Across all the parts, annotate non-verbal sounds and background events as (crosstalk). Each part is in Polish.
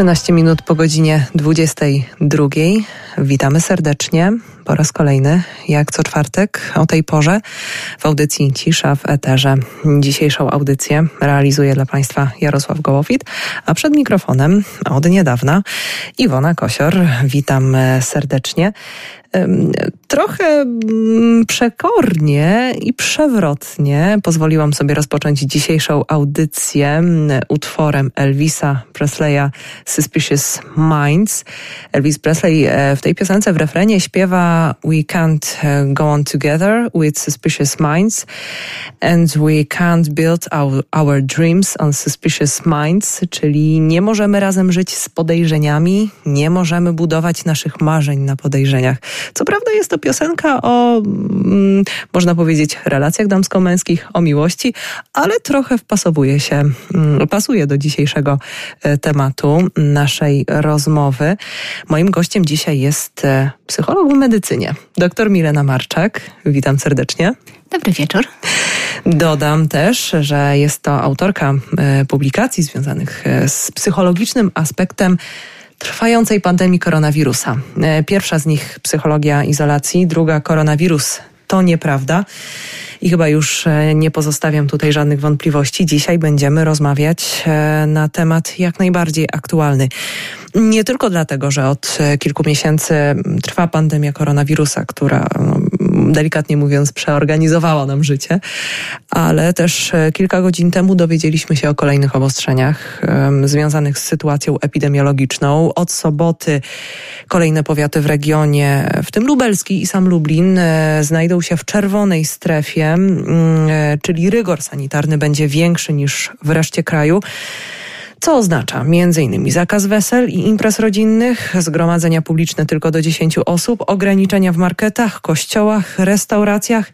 13 minut po godzinie 22. Witamy serdecznie po raz kolejny, jak co czwartek o tej porze w audycji Cisza w Eterze. Dzisiejszą audycję realizuje dla Państwa Jarosław Gołowit, a przed mikrofonem od niedawna Iwona Kosior. Witam serdecznie trochę mm, przekornie i przewrotnie pozwoliłam sobie rozpocząć dzisiejszą audycję mm, utworem Elvisa Presleya Suspicious Minds. Elvis Presley e, w tej piosence w refrenie śpiewa We can't e, go on together with suspicious minds and we can't build our, our dreams on suspicious minds, czyli nie możemy razem żyć z podejrzeniami, nie możemy budować naszych marzeń na podejrzeniach. Co prawda jest to piosenka o, mm, można powiedzieć, relacjach damsko-męskich, o miłości, ale trochę wpasowuje się, mm, pasuje do dzisiejszego e, tematu naszej rozmowy. Moim gościem dzisiaj jest e, psycholog w medycynie, dr Milena Marczak. Witam serdecznie. Dobry wieczór. Dodam też, że jest to autorka e, publikacji związanych z psychologicznym aspektem trwającej pandemii koronawirusa. E, pierwsza z nich psychologia izolacji, druga koronawirus to nieprawda. I chyba już e, nie pozostawiam tutaj żadnych wątpliwości. Dzisiaj będziemy rozmawiać e, na temat jak najbardziej aktualny. Nie tylko dlatego, że od kilku miesięcy trwa pandemia koronawirusa, która no, delikatnie mówiąc, przeorganizowała nam życie, ale też e, kilka godzin temu dowiedzieliśmy się o kolejnych obostrzeniach związanych z sytuacją epidemiologiczną. Od soboty kolejne powiaty w regionie, w tym lubelski i sam Lublin, e, znajdą się w czerwonej strefie, mm, e, czyli rygor sanitarny będzie większy niż w reszcie kraju co oznacza m.in. zakaz wesel i imprez rodzinnych, zgromadzenia publiczne tylko do 10 osób, ograniczenia w marketach, kościołach, restauracjach.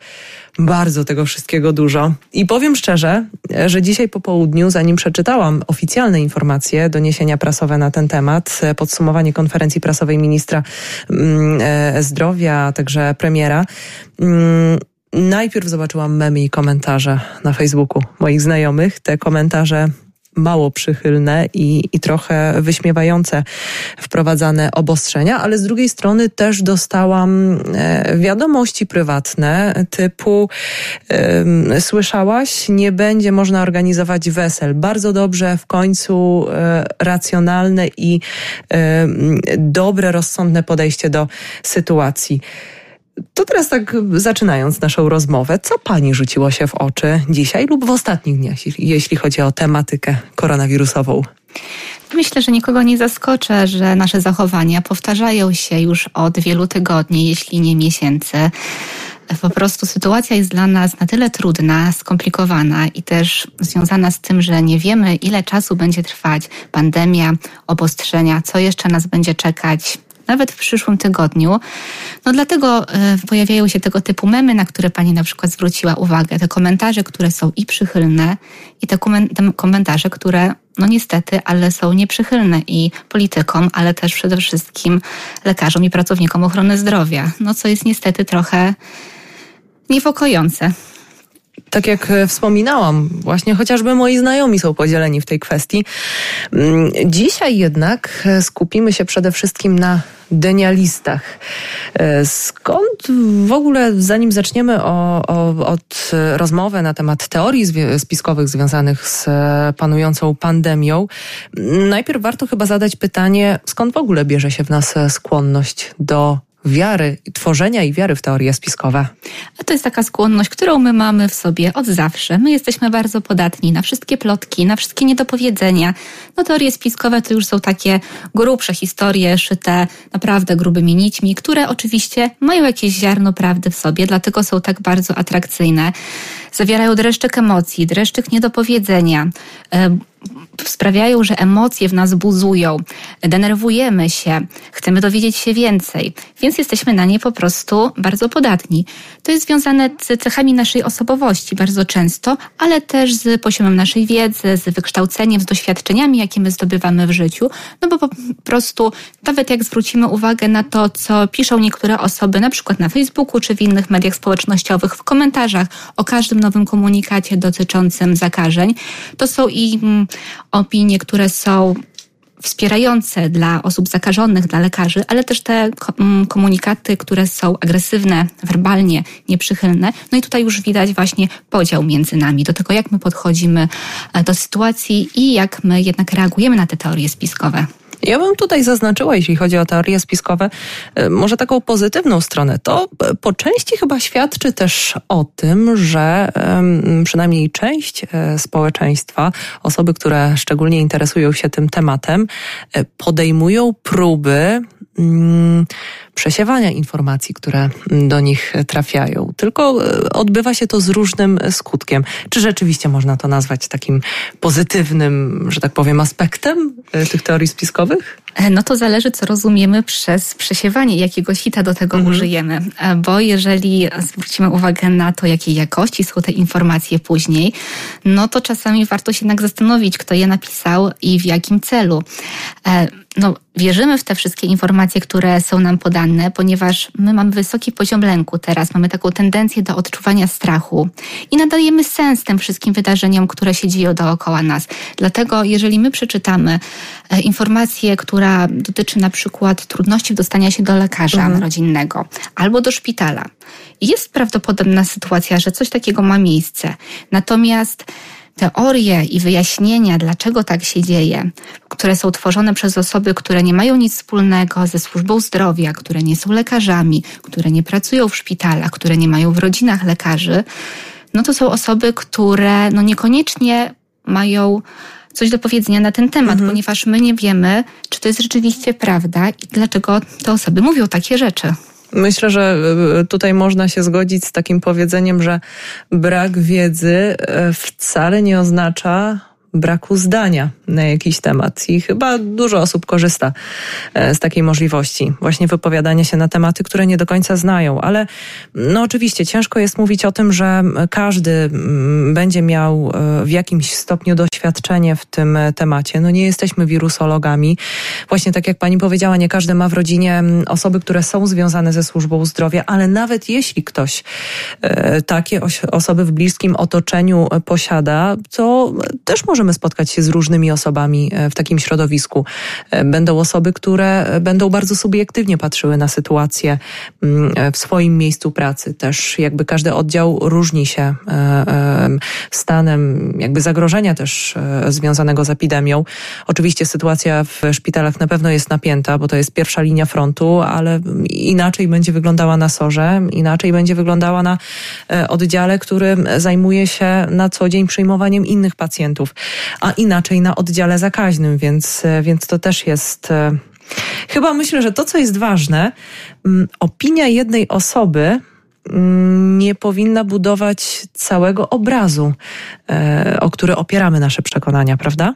Bardzo tego wszystkiego dużo. I powiem szczerze, że dzisiaj po południu, zanim przeczytałam oficjalne informacje, doniesienia prasowe na ten temat, podsumowanie konferencji prasowej ministra mm, e, zdrowia, także premiera, mm, Najpierw zobaczyłam memy i komentarze na Facebooku moich znajomych. Te komentarze mało przychylne i, i trochę wyśmiewające wprowadzane obostrzenia, ale z drugiej strony też dostałam e, wiadomości prywatne typu słyszałaś, nie będzie można organizować wesel. Bardzo dobrze, w końcu e, racjonalne i dobre, rozsądne podejście do sytuacji. To teraz tak zaczynając naszą rozmowę, co pani rzuciło się w oczy dzisiaj lub w ostatnich dniach, jeśli chodzi o tematykę koronawirusową? Myślę, że nikogo nie zaskoczę, że nasze zachowania powtarzają się już od wielu tygodni, jeśli nie miesięcy. Po prostu sytuacja jest dla nas na tyle trudna, skomplikowana i też związana z tym, że nie wiemy, ile czasu będzie trwać pandemia, obostrzenia, co jeszcze nas będzie czekać nawet w przyszłym tygodniu. No dlatego e, pojawiają się tego typu memy, na które pani na przykład zwróciła uwagę. Te komentarze, które są i przychylne, i te komentarze, które no niestety, ale są nieprzychylne i politykom, ale też przede wszystkim lekarzom i pracownikom ochrony zdrowia. No co jest niestety trochę niepokojące. Tak jak e, wspominałam, właśnie chociażby moi znajomi są podzieleni w tej kwestii. Mm, dzisiaj jednak e, skupimy się przede wszystkim na denialistach. E, skąd w ogóle, zanim zaczniemy o, o, od rozmowy na temat teorii spiskowych związanych z panującą pandemią, najpierw warto chyba zadać pytanie, skąd w ogóle bierze się w nas skłonność do wiary, tworzenia i wiary w teorie spiskowe? A to jest taka skłonność, którą my mamy w sobie od zawsze. My jesteśmy bardzo podatni na wszystkie plotki, na wszystkie niedopowiedzenia. No teorie spiskowe to już są takie grubsze historie, szyte naprawdę grubymi nićmi, które oczywiście mają jakieś ziarno prawdy w sobie, dlatego są tak bardzo atrakcyjne. Zawierają dreszczyk emocji, dreszczyk niedopowiedzenia, sprawiają, że emocje w nas buzują, denerwujemy się, chcemy dowiedzieć się więcej, więc jesteśmy na nie po prostu bardzo podatni. To jest związane z cechami naszej osobowości bardzo często, ale też z poziomem naszej wiedzy, z wykształceniem, z doświadczeniami, jakie my zdobywamy w życiu, no bo po prostu nawet jak zwrócimy uwagę na to, co piszą niektóre osoby, na przykład na Facebooku czy w innych mediach społecznościowych, w komentarzach o każdym nowym komunikacie dotyczącym zakażeń, to są i mm, opinie, które są wspierające dla osób zakażonych, dla lekarzy, ale też te mm, komunikaty, które są agresywne, werbalnie nieprzychylne. No i tutaj już widać właśnie podział między nami do tego, jak my podchodzimy e, do sytuacji i jak my jednak reagujemy na te teorie spiskowe. Ja bym tutaj zaznaczyła, jeśli chodzi o teorie spiskowe, e, może taką pozytywną stronę. To e, po części chyba świadczy też o tym, że przynajmniej część e, społeczeństwa, osoby, które szczególnie interesują się tym tematem, podejmują próby przesiewania informacji, które do nich trafiają. Tylko odbywa się to z różnym skutkiem. Czy rzeczywiście można to nazwać takim pozytywnym, że tak powiem, aspektem tych teorii spiskowych? E, no to zależy, co rozumiemy przez przesiewanie, jakiego sita do tego mhm. użyjemy. E, bo jeżeli zwrócimy uwagę na to, jakiej jakości są te informacje później, no to czasami warto się jednak zastanowić, kto je napisał i w jakim celu. E, no, wierzymy w te wszystkie informacje, które są nam podane, ponieważ my mamy wysoki poziom lęku teraz, mamy taką tendencję do odczuwania strachu i nadajemy sens tym wszystkim wydarzeniom, które się dzieją dookoła nas. Dlatego, jeżeli my przeczytamy informację, która dotyczy na przykład trudności w dostania się do lekarza mhm. rodzinnego albo do szpitala. Jest prawdopodobna sytuacja, że coś takiego ma miejsce. Natomiast teorie i wyjaśnienia, dlaczego tak się dzieje, które są tworzone przez osoby, które nie mają nic wspólnego ze służbą zdrowia, które nie są lekarzami, które nie pracują w szpitalach, które nie mają w rodzinach lekarzy, no to są osoby, które no niekoniecznie mają coś do powiedzenia na ten temat, mhm. ponieważ my nie wiemy, czy to jest rzeczywiście prawda i dlaczego te osoby mówią takie rzeczy. Myślę, że e, tutaj można się zgodzić z takim powiedzeniem, że brak wiedzy e, wcale nie oznacza braku zdania na jakiś temat. I chyba dużo osób korzysta e, z takiej możliwości, właśnie wypowiadania się na tematy, które nie do końca znają. Ale no oczywiście ciężko jest mówić o tym, że każdy mm, będzie miał e, w jakimś stopniu doświadczenie w tym temacie. No nie jesteśmy wirusologami. Właśnie tak jak pani powiedziała, nie każdy ma w rodzinie mm, osoby, które są związane ze służbą zdrowia, ale nawet jeśli ktoś e, takie osoby w bliskim otoczeniu posiada, to też może możemy spotkać się z różnymi osobami e, w takim środowisku. E, będą osoby, które będą bardzo subiektywnie patrzyły na sytuację mm, e, w swoim miejscu pracy. Też jakby każdy oddział różni się stanem jakby zagrożenia też związanego z epidemią. Oczywiście sytuacja w szpitalach na pewno jest napięta, bo to jest pierwsza linia frontu, ale inaczej będzie wyglądała na sorze, inaczej będzie wyglądała na oddziale, który zajmuje się na co dzień przyjmowaniem innych pacjentów a inaczej na oddziale zakaźnym, więc, e, więc to też jest. E, chyba myślę, że to, co jest ważne, mm, opinia jednej osoby mm, nie powinna budować całego obrazu, e, o który opieramy nasze przekonania, prawda?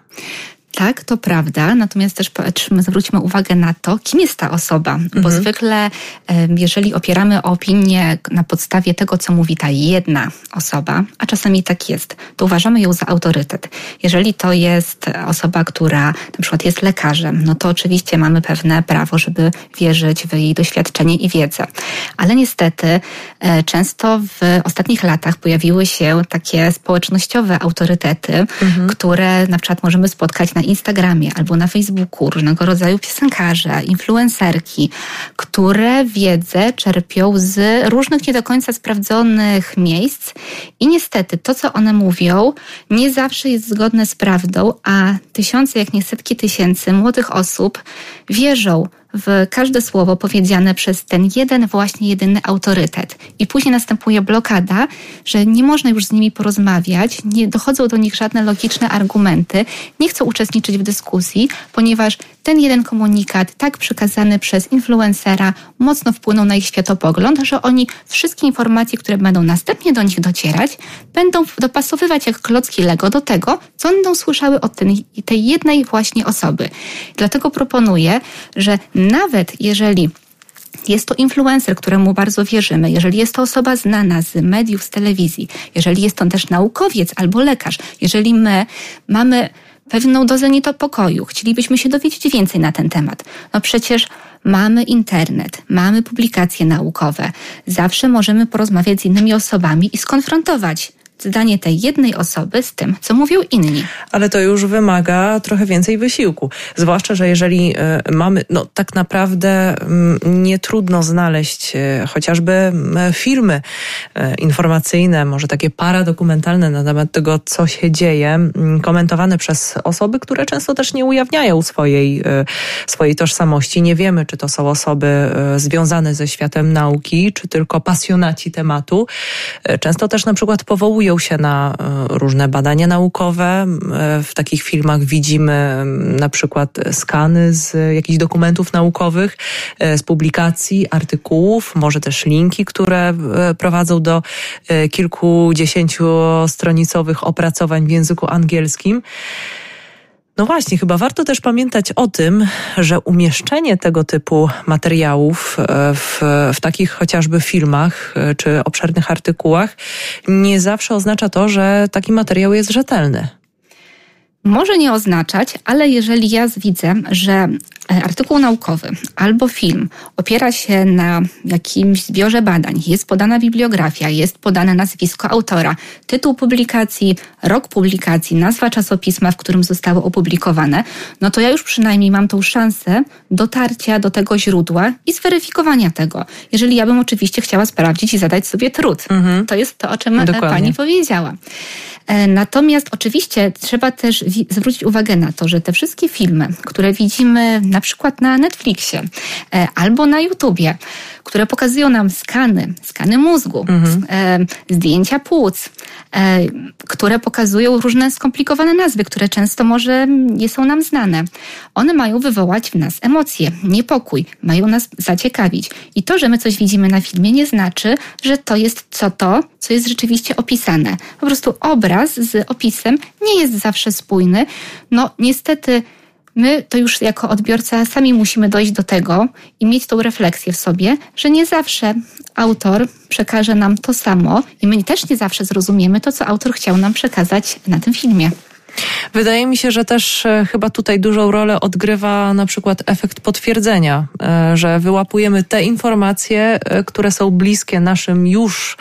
Tak, to prawda, natomiast też zwróćmy uwagę na to, kim jest ta osoba, mhm. bo zwykle jeżeli opieramy opinię na podstawie tego, co mówi ta jedna osoba, a czasami tak jest, to uważamy ją za autorytet. Jeżeli to jest osoba, która na przykład jest lekarzem, no to oczywiście mamy pewne prawo, żeby wierzyć w jej doświadczenie i wiedzę. Ale niestety e, często w ostatnich latach pojawiły się takie społecznościowe autorytety, mhm. które na przykład możemy spotkać na na Instagramie albo na Facebooku różnego rodzaju piosenkarze, influencerki, które wiedzę czerpią z różnych nie do końca sprawdzonych miejsc. I niestety to, co one mówią, nie zawsze jest zgodne z prawdą, a tysiące, jak nie setki tysięcy młodych osób wierzą w każde słowo powiedziane przez ten jeden, właśnie jedyny autorytet. I później następuje blokada, że nie można już z nimi porozmawiać, nie dochodzą do nich żadne logiczne argumenty, nie chcą uczestniczyć w dyskusji, ponieważ ten jeden komunikat, tak przekazany przez influencera, mocno wpłynął na ich światopogląd, że oni wszystkie informacje, które będą następnie do nich docierać, będą dopasowywać jak klocki Lego do tego, co będą słyszały od tej, tej jednej właśnie osoby. Dlatego proponuję, że nawet jeżeli jest to influencer, któremu bardzo wierzymy, jeżeli jest to osoba znana z mediów, z telewizji, jeżeli jest to też naukowiec albo lekarz, jeżeli my mamy pewną dozę niepokoju, chcielibyśmy się dowiedzieć więcej na ten temat, no przecież mamy internet, mamy publikacje naukowe, zawsze możemy porozmawiać z innymi osobami i skonfrontować zdanie tej jednej osoby z tym, co mówią inni. Ale to już wymaga trochę więcej wysiłku. Zwłaszcza, że jeżeli e, mamy, no tak naprawdę mm, nie trudno znaleźć e, chociażby filmy e, informacyjne, może takie paradokumentalne na temat tego, co się dzieje, komentowane przez osoby, które często też nie ujawniają swojej, swojej tożsamości. Nie wiemy, czy to są osoby związane ze światem nauki, czy tylko pasjonaci tematu. Często też na przykład powołują się na różne badania naukowe. W takich filmach widzimy na przykład skany z jakichś dokumentów naukowych, e, z publikacji, artykułów, może też linki, które e, prowadzą do e, kilkudziesięciostronicowych opracowań w języku angielskim. No właśnie, chyba warto też pamiętać o tym, że umieszczenie tego typu materiałów w, w takich chociażby filmach czy obszernych artykułach nie zawsze oznacza to, że taki materiał jest rzetelny. Może nie oznaczać, ale jeżeli ja widzę, że e, artykuł naukowy albo film opiera się na jakimś zbiorze badań, jest podana bibliografia, jest podane nazwisko autora, tytuł publikacji, rok publikacji, nazwa czasopisma, w którym zostało opublikowane, no to ja już przynajmniej mam tą szansę dotarcia do tego źródła i zweryfikowania tego. Jeżeli ja bym oczywiście chciała sprawdzić i zadać sobie trud. Mhm. To jest to, o czym Dokładnie. pani powiedziała. E, natomiast oczywiście trzeba też zwrócić uwagę na to, że te wszystkie filmy, które widzimy na przykład na Netflixie e, albo na YouTubie, które pokazują nam skany, skany mózgu, mhm. E, zdjęcia płuc, które pokazują różne skomplikowane nazwy, które często może nie są nam znane. One mają wywołać w nas emocje, niepokój, mają nas zaciekawić. I to, że my coś widzimy na filmie, nie znaczy, że to jest co to, co jest rzeczywiście opisane. Po prostu obraz z opisem nie jest zawsze spójny. No, niestety. My to już jako odbiorca sami musimy dojść do tego i mieć tą refleksję w sobie, że nie zawsze autor przekaże nam to samo i my też nie zawsze zrozumiemy to, co autor chciał nam przekazać na tym filmie. Wydaje mi się, że też e, chyba tutaj dużą rolę odgrywa na przykład efekt potwierdzenia, e, że wyłapujemy te informacje, e, które są bliskie naszym już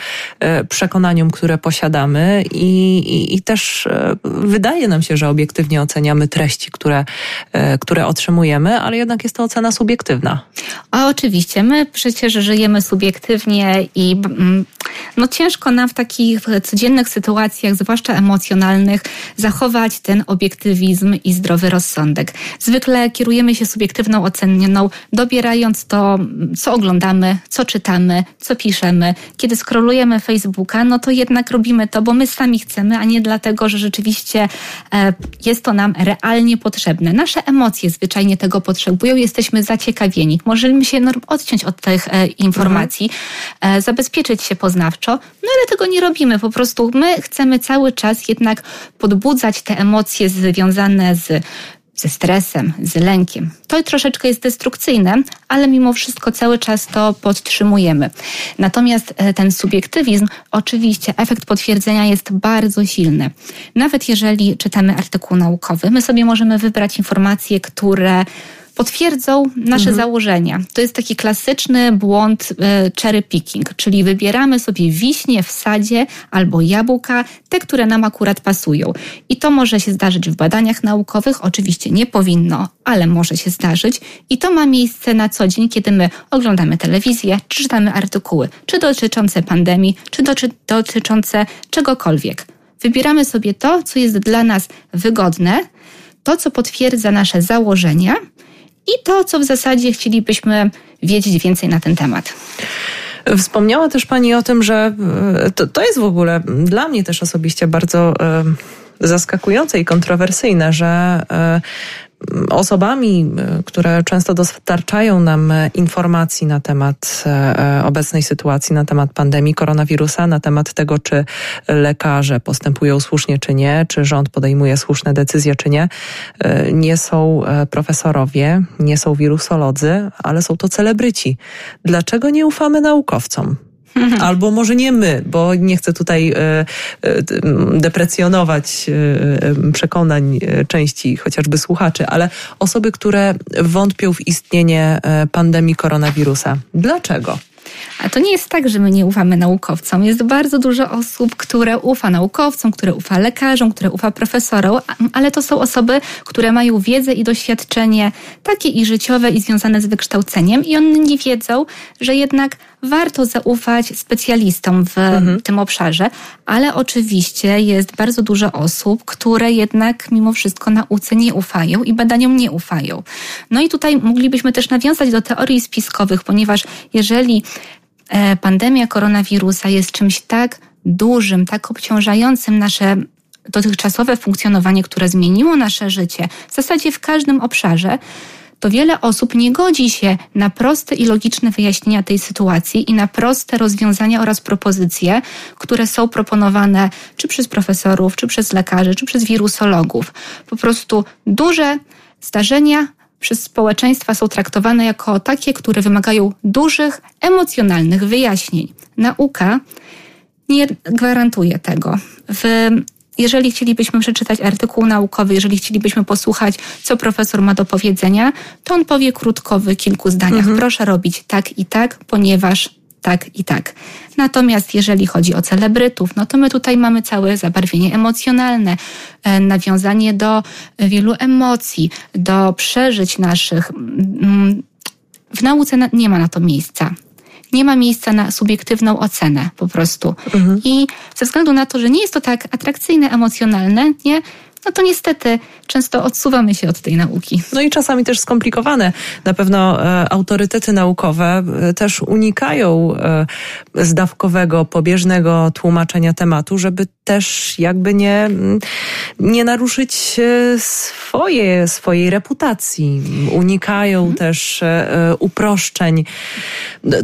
przekonaniom, które posiadamy i, i, i też wydaje nam się, że obiektywnie oceniamy treści, które, które otrzymujemy, ale jednak jest to ocena subiektywna. A oczywiście, my przecież żyjemy subiektywnie i mm, no ciężko nam w takich codziennych sytuacjach, zwłaszcza emocjonalnych, zachować ten obiektywizm i zdrowy rozsądek. Zwykle kierujemy się subiektywną oceną, dobierając to, co oglądamy, co czytamy, co piszemy. Kiedy skrolujemy Facebooka, no to jednak robimy to, bo my sami chcemy, a nie dlatego, że rzeczywiście e, jest to nam realnie potrzebne. Nasze emocje zwyczajnie tego potrzebują, jesteśmy zaciekawieni. Możemy się odciąć od tych e, informacji, mhm. zabezpieczyć się poznawczo, no ale tego nie robimy. Po prostu my chcemy cały czas jednak podbudzać te emocje związane z ze stresem, z lękiem. To troszeczkę jest destrukcyjne, ale mimo wszystko cały czas to podtrzymujemy. Natomiast e, ten subiektywizm, oczywiście efekt potwierdzenia jest bardzo silny. Nawet jeżeli czytamy artykuł naukowy, my sobie możemy wybrać informacje, które potwierdzą nasze mhm. założenia. To jest taki klasyczny błąd e, cherry picking, czyli wybieramy sobie wiśnie w sadzie albo jabłka, te, które nam akurat pasują. I to może się zdarzyć w badaniach naukowych, oczywiście nie powinno, ale może się zdarzyć. I to ma miejsce na co dzień, kiedy my oglądamy telewizję, czy czytamy artykuły, czy dotyczące pandemii, czy dotyczące czegokolwiek. Wybieramy sobie to, co jest dla nas wygodne, to, co potwierdza nasze założenia i to, co w zasadzie chcielibyśmy wiedzieć więcej na ten temat. Wspomniała też Pani o tym, że e, to, to jest w ogóle dla mnie też osobiście bardzo e, zaskakujące i kontrowersyjne, że e, osobami, e, które często dostarczają nam e, informacji na temat e, obecnej sytuacji, na temat pandemii koronawirusa, na temat tego, czy lekarze postępują słusznie, czy nie, czy rząd podejmuje słuszne decyzje, czy nie, nie są profesorowie, nie są wirusolodzy, ale są to celebryci. Dlaczego nie ufamy naukowcom? (laughs) Albo może nie my, bo nie chcę tutaj e, e, deprecjonować e, przekonań części chociażby słuchaczy, ale osoby, które wątpią w istnienie pandemii koronawirusa. Dlaczego? A to nie jest tak, że my nie ufamy naukowcom. Jest bardzo dużo osób, które ufa naukowcom, które ufa lekarzom, które ufa profesorom, ale to są osoby, które mają wiedzę i doświadczenie takie i życiowe i związane z wykształceniem i one nie wiedzą, że jednak warto zaufać specjalistom w mhm. tym obszarze, ale oczywiście jest bardzo dużo osób, które jednak mimo wszystko nauce nie ufają i badaniom nie ufają. No i tutaj moglibyśmy też nawiązać do teorii spiskowych, ponieważ jeżeli e, pandemia koronawirusa jest czymś tak dużym, tak obciążającym nasze dotychczasowe funkcjonowanie, które zmieniło nasze życie w zasadzie w każdym obszarze, to wiele osób nie godzi się na proste i logiczne wyjaśnienia tej sytuacji i na proste rozwiązania oraz propozycje, które są proponowane czy przez profesorów, czy przez lekarzy, czy przez wirusologów. Po prostu duże zdarzenia przez społeczeństwa są traktowane jako takie, które wymagają dużych, emocjonalnych wyjaśnień. Nauka nie gwarantuje tego. W jeżeli chcielibyśmy przeczytać artykuł naukowy, jeżeli chcielibyśmy posłuchać, co profesor ma do powiedzenia, to on powie krótko w kilku zdaniach. Mhm. Proszę robić tak i tak, ponieważ tak i tak. Natomiast jeżeli chodzi o celebrytów, no to my tutaj mamy całe zabarwienie emocjonalne, e, nawiązanie do wielu emocji, do przeżyć naszych. Mm, w nauce nie ma na to miejsca nie ma miejsca na subiektywną ocenę po prostu. Mhm. I ze względu na to, że nie jest to tak atrakcyjne, emocjonalne, nie, no to niestety często odsuwamy się od tej nauki. No i czasami też skomplikowane. Na pewno e, autorytety naukowe e, też unikają e, zdawkowego, pobieżnego tłumaczenia tematu, żeby też jakby nie, mm, nie naruszyć e, swoje, swojej reputacji. Unikają mhm. też e, e, uproszczeń.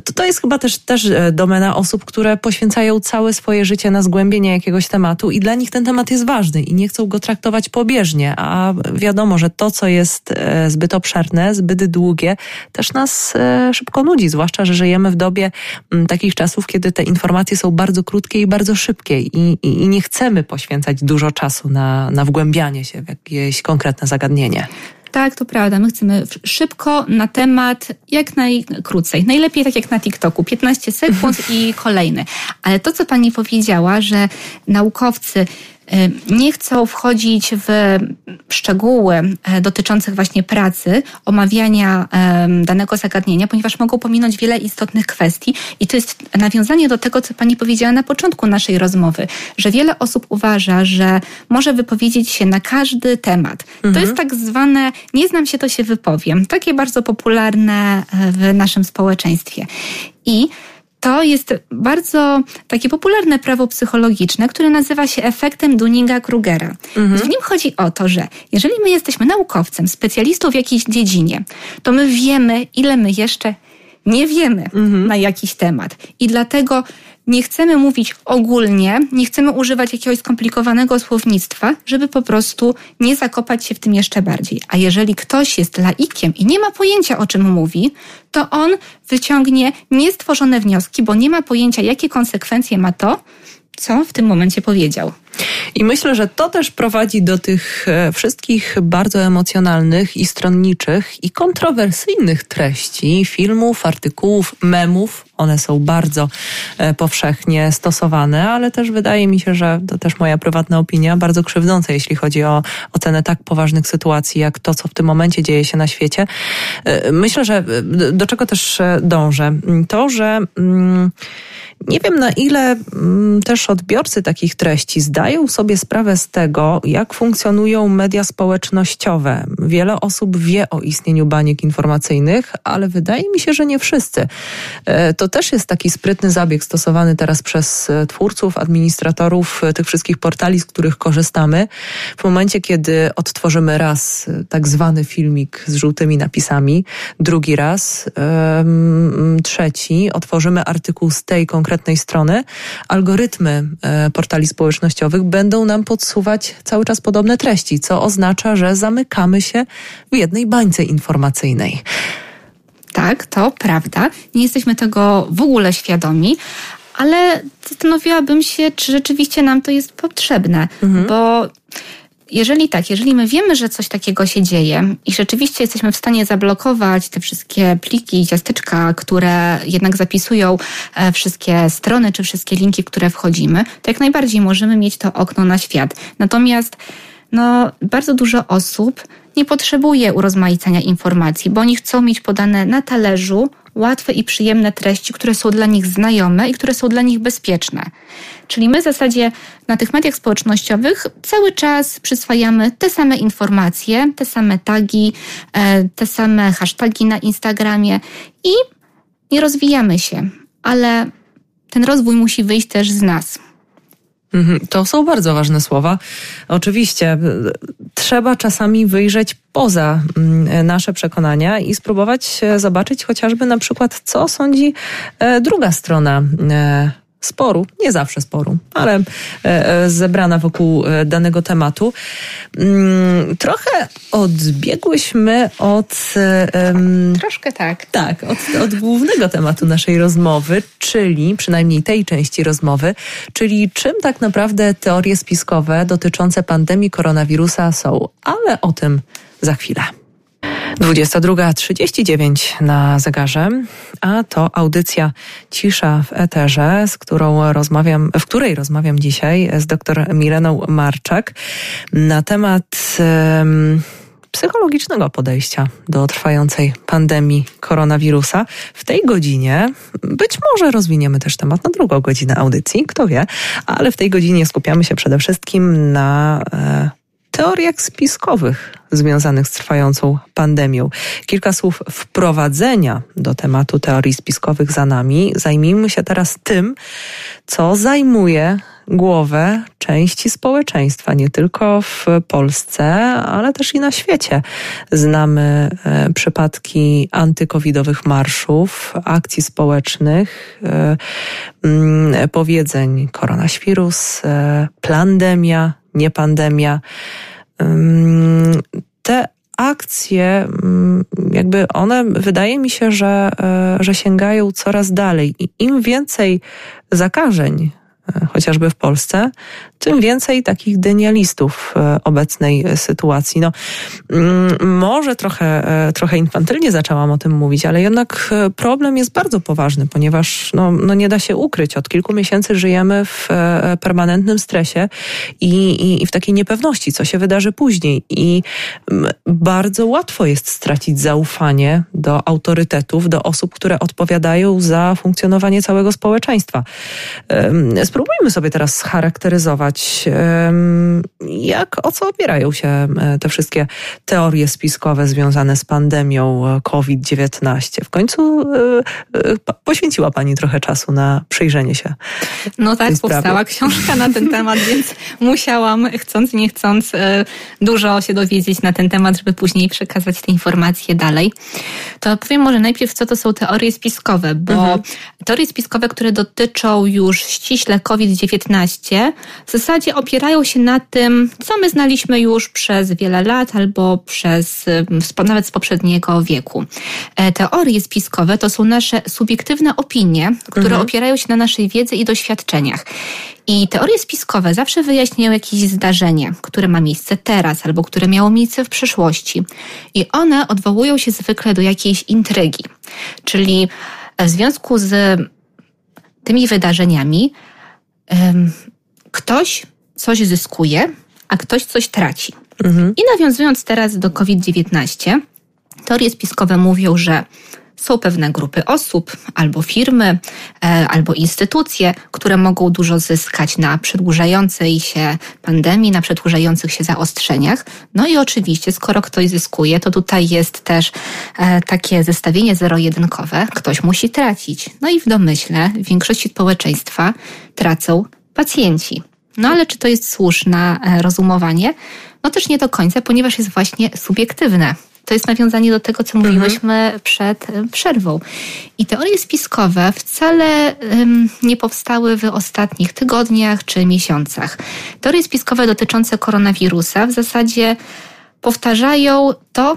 To, to jest chyba też, też domena osób, które poświęcają całe swoje życie na zgłębienie jakiegoś tematu i dla nich ten temat jest ważny i nie chcą go traktować pobieżnie, a wiadomo, że to, co jest zbyt obszerne, zbyt długie, też nas szybko nudzi, zwłaszcza, że żyjemy w dobie takich czasów, kiedy te informacje są bardzo krótkie i bardzo szybkie i, i, i nie chcemy poświęcać dużo czasu na, na wgłębianie się w jakieś konkretne zagadnienie. Tak, to prawda. My chcemy szybko na temat, jak najkrócej. Najlepiej tak jak na TikToku, 15 sekund i (laughs) kolejny. Ale to, co pani powiedziała, że naukowcy nie chcą wchodzić w szczegóły e, dotyczących właśnie pracy, omawiania danego zagadnienia, ponieważ mogą pominąć wiele istotnych kwestii. I to jest nawiązanie do tego, co Pani powiedziała na początku naszej rozmowy, że wiele osób uważa, że może wypowiedzieć się na każdy temat. Mhm. To jest tak zwane, nie znam się, to się wypowiem. Takie bardzo popularne e, w naszym społeczeństwie. I to jest bardzo takie popularne prawo psychologiczne, które nazywa się efektem Dunninga-Krugera. Mhm. W nim chodzi o to, że jeżeli my jesteśmy naukowcem, specjalistą w jakiejś dziedzinie, to my wiemy, ile my jeszcze nie wiemy mhm. na jakiś temat. I dlatego nie chcemy mówić ogólnie, nie chcemy używać jakiegoś skomplikowanego słownictwa, żeby po prostu nie zakopać się w tym jeszcze bardziej. A jeżeli ktoś jest laikiem i nie ma pojęcia, o czym mówi, to on wyciągnie niestworzone wnioski, bo nie ma pojęcia, jakie konsekwencje ma to, co w tym momencie powiedział. I myślę, że to też prowadzi do tych e, wszystkich bardzo emocjonalnych i stronniczych i kontrowersyjnych treści, filmów, artykułów, memów. One są bardzo e, powszechnie stosowane, ale też wydaje mi się, że to też moja prywatna opinia, bardzo krzywdzące, jeśli chodzi o ocenę tak poważnych sytuacji, jak to, co w tym momencie dzieje się na świecie. E, myślę, że do czego też dążę? To, że. Mm, nie wiem na ile mm, też odbiorcy takich treści zdają sobie sprawę z tego, jak funkcjonują media społecznościowe. Wiele osób wie o istnieniu baniek informacyjnych, ale wydaje mi się, że nie wszyscy. E, to też jest taki sprytny zabieg stosowany teraz przez e, twórców, administratorów e, tych wszystkich portali, z których korzystamy. W momencie, kiedy odtworzymy raz tak zwany filmik z żółtymi napisami, drugi raz, trzeci, otworzymy artykuł z tej konkretnej konkretnej strony, algorytmy e, portali społecznościowych będą nam podsuwać cały czas podobne treści, co oznacza, że zamykamy się w jednej bańce informacyjnej. Tak, to prawda. Nie jesteśmy tego w ogóle świadomi, ale zastanowiłabym się, czy rzeczywiście nam to jest potrzebne, mhm. bo jeżeli tak, jeżeli my wiemy, że coś takiego się dzieje i rzeczywiście jesteśmy w stanie zablokować te wszystkie pliki i ciasteczka, które jednak zapisują e, wszystkie strony czy wszystkie linki, w które wchodzimy, to jak najbardziej możemy mieć to okno na świat. Natomiast no, bardzo dużo osób nie potrzebuje urozmaicania informacji, bo oni chcą mieć podane na talerzu łatwe i przyjemne treści, które są dla nich znajome i które są dla nich bezpieczne. Czyli my w zasadzie na tych mediach społecznościowych cały czas przyswajamy te same informacje, te same tagi, e, te same hasztagi na Instagramie i nie rozwijamy się, ale ten rozwój musi wyjść też z nas. Mhm, to są bardzo ważne słowa. Oczywiście trzeba czasami wyjrzeć poza mm, nasze przekonania i spróbować e, zobaczyć chociażby na przykład, co sądzi e, druga strona e, sporu, nie zawsze sporu, ale e, e, zebrana wokół e, danego tematu. Mm, trochę odbiegłyśmy od. Troszkę tak. Tak, od, od głównego tematu naszej rozmowy, czyli przynajmniej tej części rozmowy, czyli czym tak naprawdę teorie spiskowe dotyczące pandemii koronawirusa są, ale o tym za chwilę. 22.39 na zegarze, a to audycja Cisza w Eterze, z którą rozmawiam, w której rozmawiam dzisiaj z dr Mileną Marczak na temat um, psychologicznego podejścia do trwającej pandemii koronawirusa. W tej godzinie być może rozwiniemy też temat na drugą godzinę audycji, kto wie, ale w tej godzinie skupiamy się przede wszystkim na e, teoriach spiskowych związanych z trwającą pandemią. Kilka słów wprowadzenia do tematu teorii spiskowych za nami. Zajmijmy się teraz tym, co zajmuje głowę części społeczeństwa, nie tylko w Polsce, ale też i na świecie. Znamy e, przypadki antykowidowych marszów, akcji społecznych, e, mm, powiedzeń koronawirus, e, pandemia, nie pandemia. Te akcje, jakby one, wydaje mi się, że, e, że sięgają coraz dalej. I im więcej zakażeń chociażby w Polsce, tym więcej takich denialistów e, obecnej sytuacji. No, mm, może trochę, e, trochę infantylnie zaczęłam o tym mówić, ale jednak problem jest bardzo poważny, ponieważ no, no nie da się ukryć. Od kilku miesięcy żyjemy w permanentnym stresie i, i, i w takiej niepewności, co się wydarzy później. I mm, bardzo łatwo jest stracić zaufanie do autorytetów, do osób, które odpowiadają za funkcjonowanie całego społeczeństwa spróbujmy sobie teraz scharakteryzować, jak, o co opierają się te wszystkie teorie spiskowe związane z pandemią e, COVID-19. W końcu e, e, poświęciła Pani trochę czasu na przyjrzenie się. No tak, powstała książka na ten temat, (laughs) więc musiałam, chcąc nie chcąc, dużo się dowiedzieć na ten temat, żeby później przekazać te informacje dalej. To powiem może najpierw, co to są teorie spiskowe, bo mhm. teorie spiskowe, które dotyczą już ściśle COVID-19 w zasadzie opierają się na tym, co my znaliśmy już przez wiele lat albo przez nawet z poprzedniego wieku. E, teorie spiskowe to są nasze subiektywne opinie, które mhm. opierają się na naszej wiedzy i doświadczeniach. I teorie spiskowe zawsze wyjaśniają jakieś zdarzenie, które ma miejsce teraz albo które miało miejsce w przyszłości. I one odwołują się zwykle do jakiejś intrygi. Czyli w związku z tymi wydarzeniami ktoś coś zyskuje, a ktoś coś traci. Mhm. I nawiązując teraz do COVID-19, teorie spiskowe mówią, że są pewne grupy osób, albo firmy, e, albo instytucje, które mogą dużo zyskać na przedłużającej się pandemii, na przedłużających się zaostrzeniach. No i oczywiście, skoro ktoś zyskuje, to tutaj jest też e, takie zestawienie zero-jedynkowe. Ktoś musi tracić. No i w domyśle w większości społeczeństwa tracą pacjenci. No ale czy to jest słuszne e, rozumowanie? No też nie do końca, ponieważ jest właśnie subiektywne. To jest nawiązanie do tego, co mówiłyśmy mhm. przed e, przerwą. I teorie spiskowe wcale nie powstały w ostatnich tygodniach czy miesiącach. Teorie spiskowe dotyczące koronawirusa w zasadzie powtarzają to,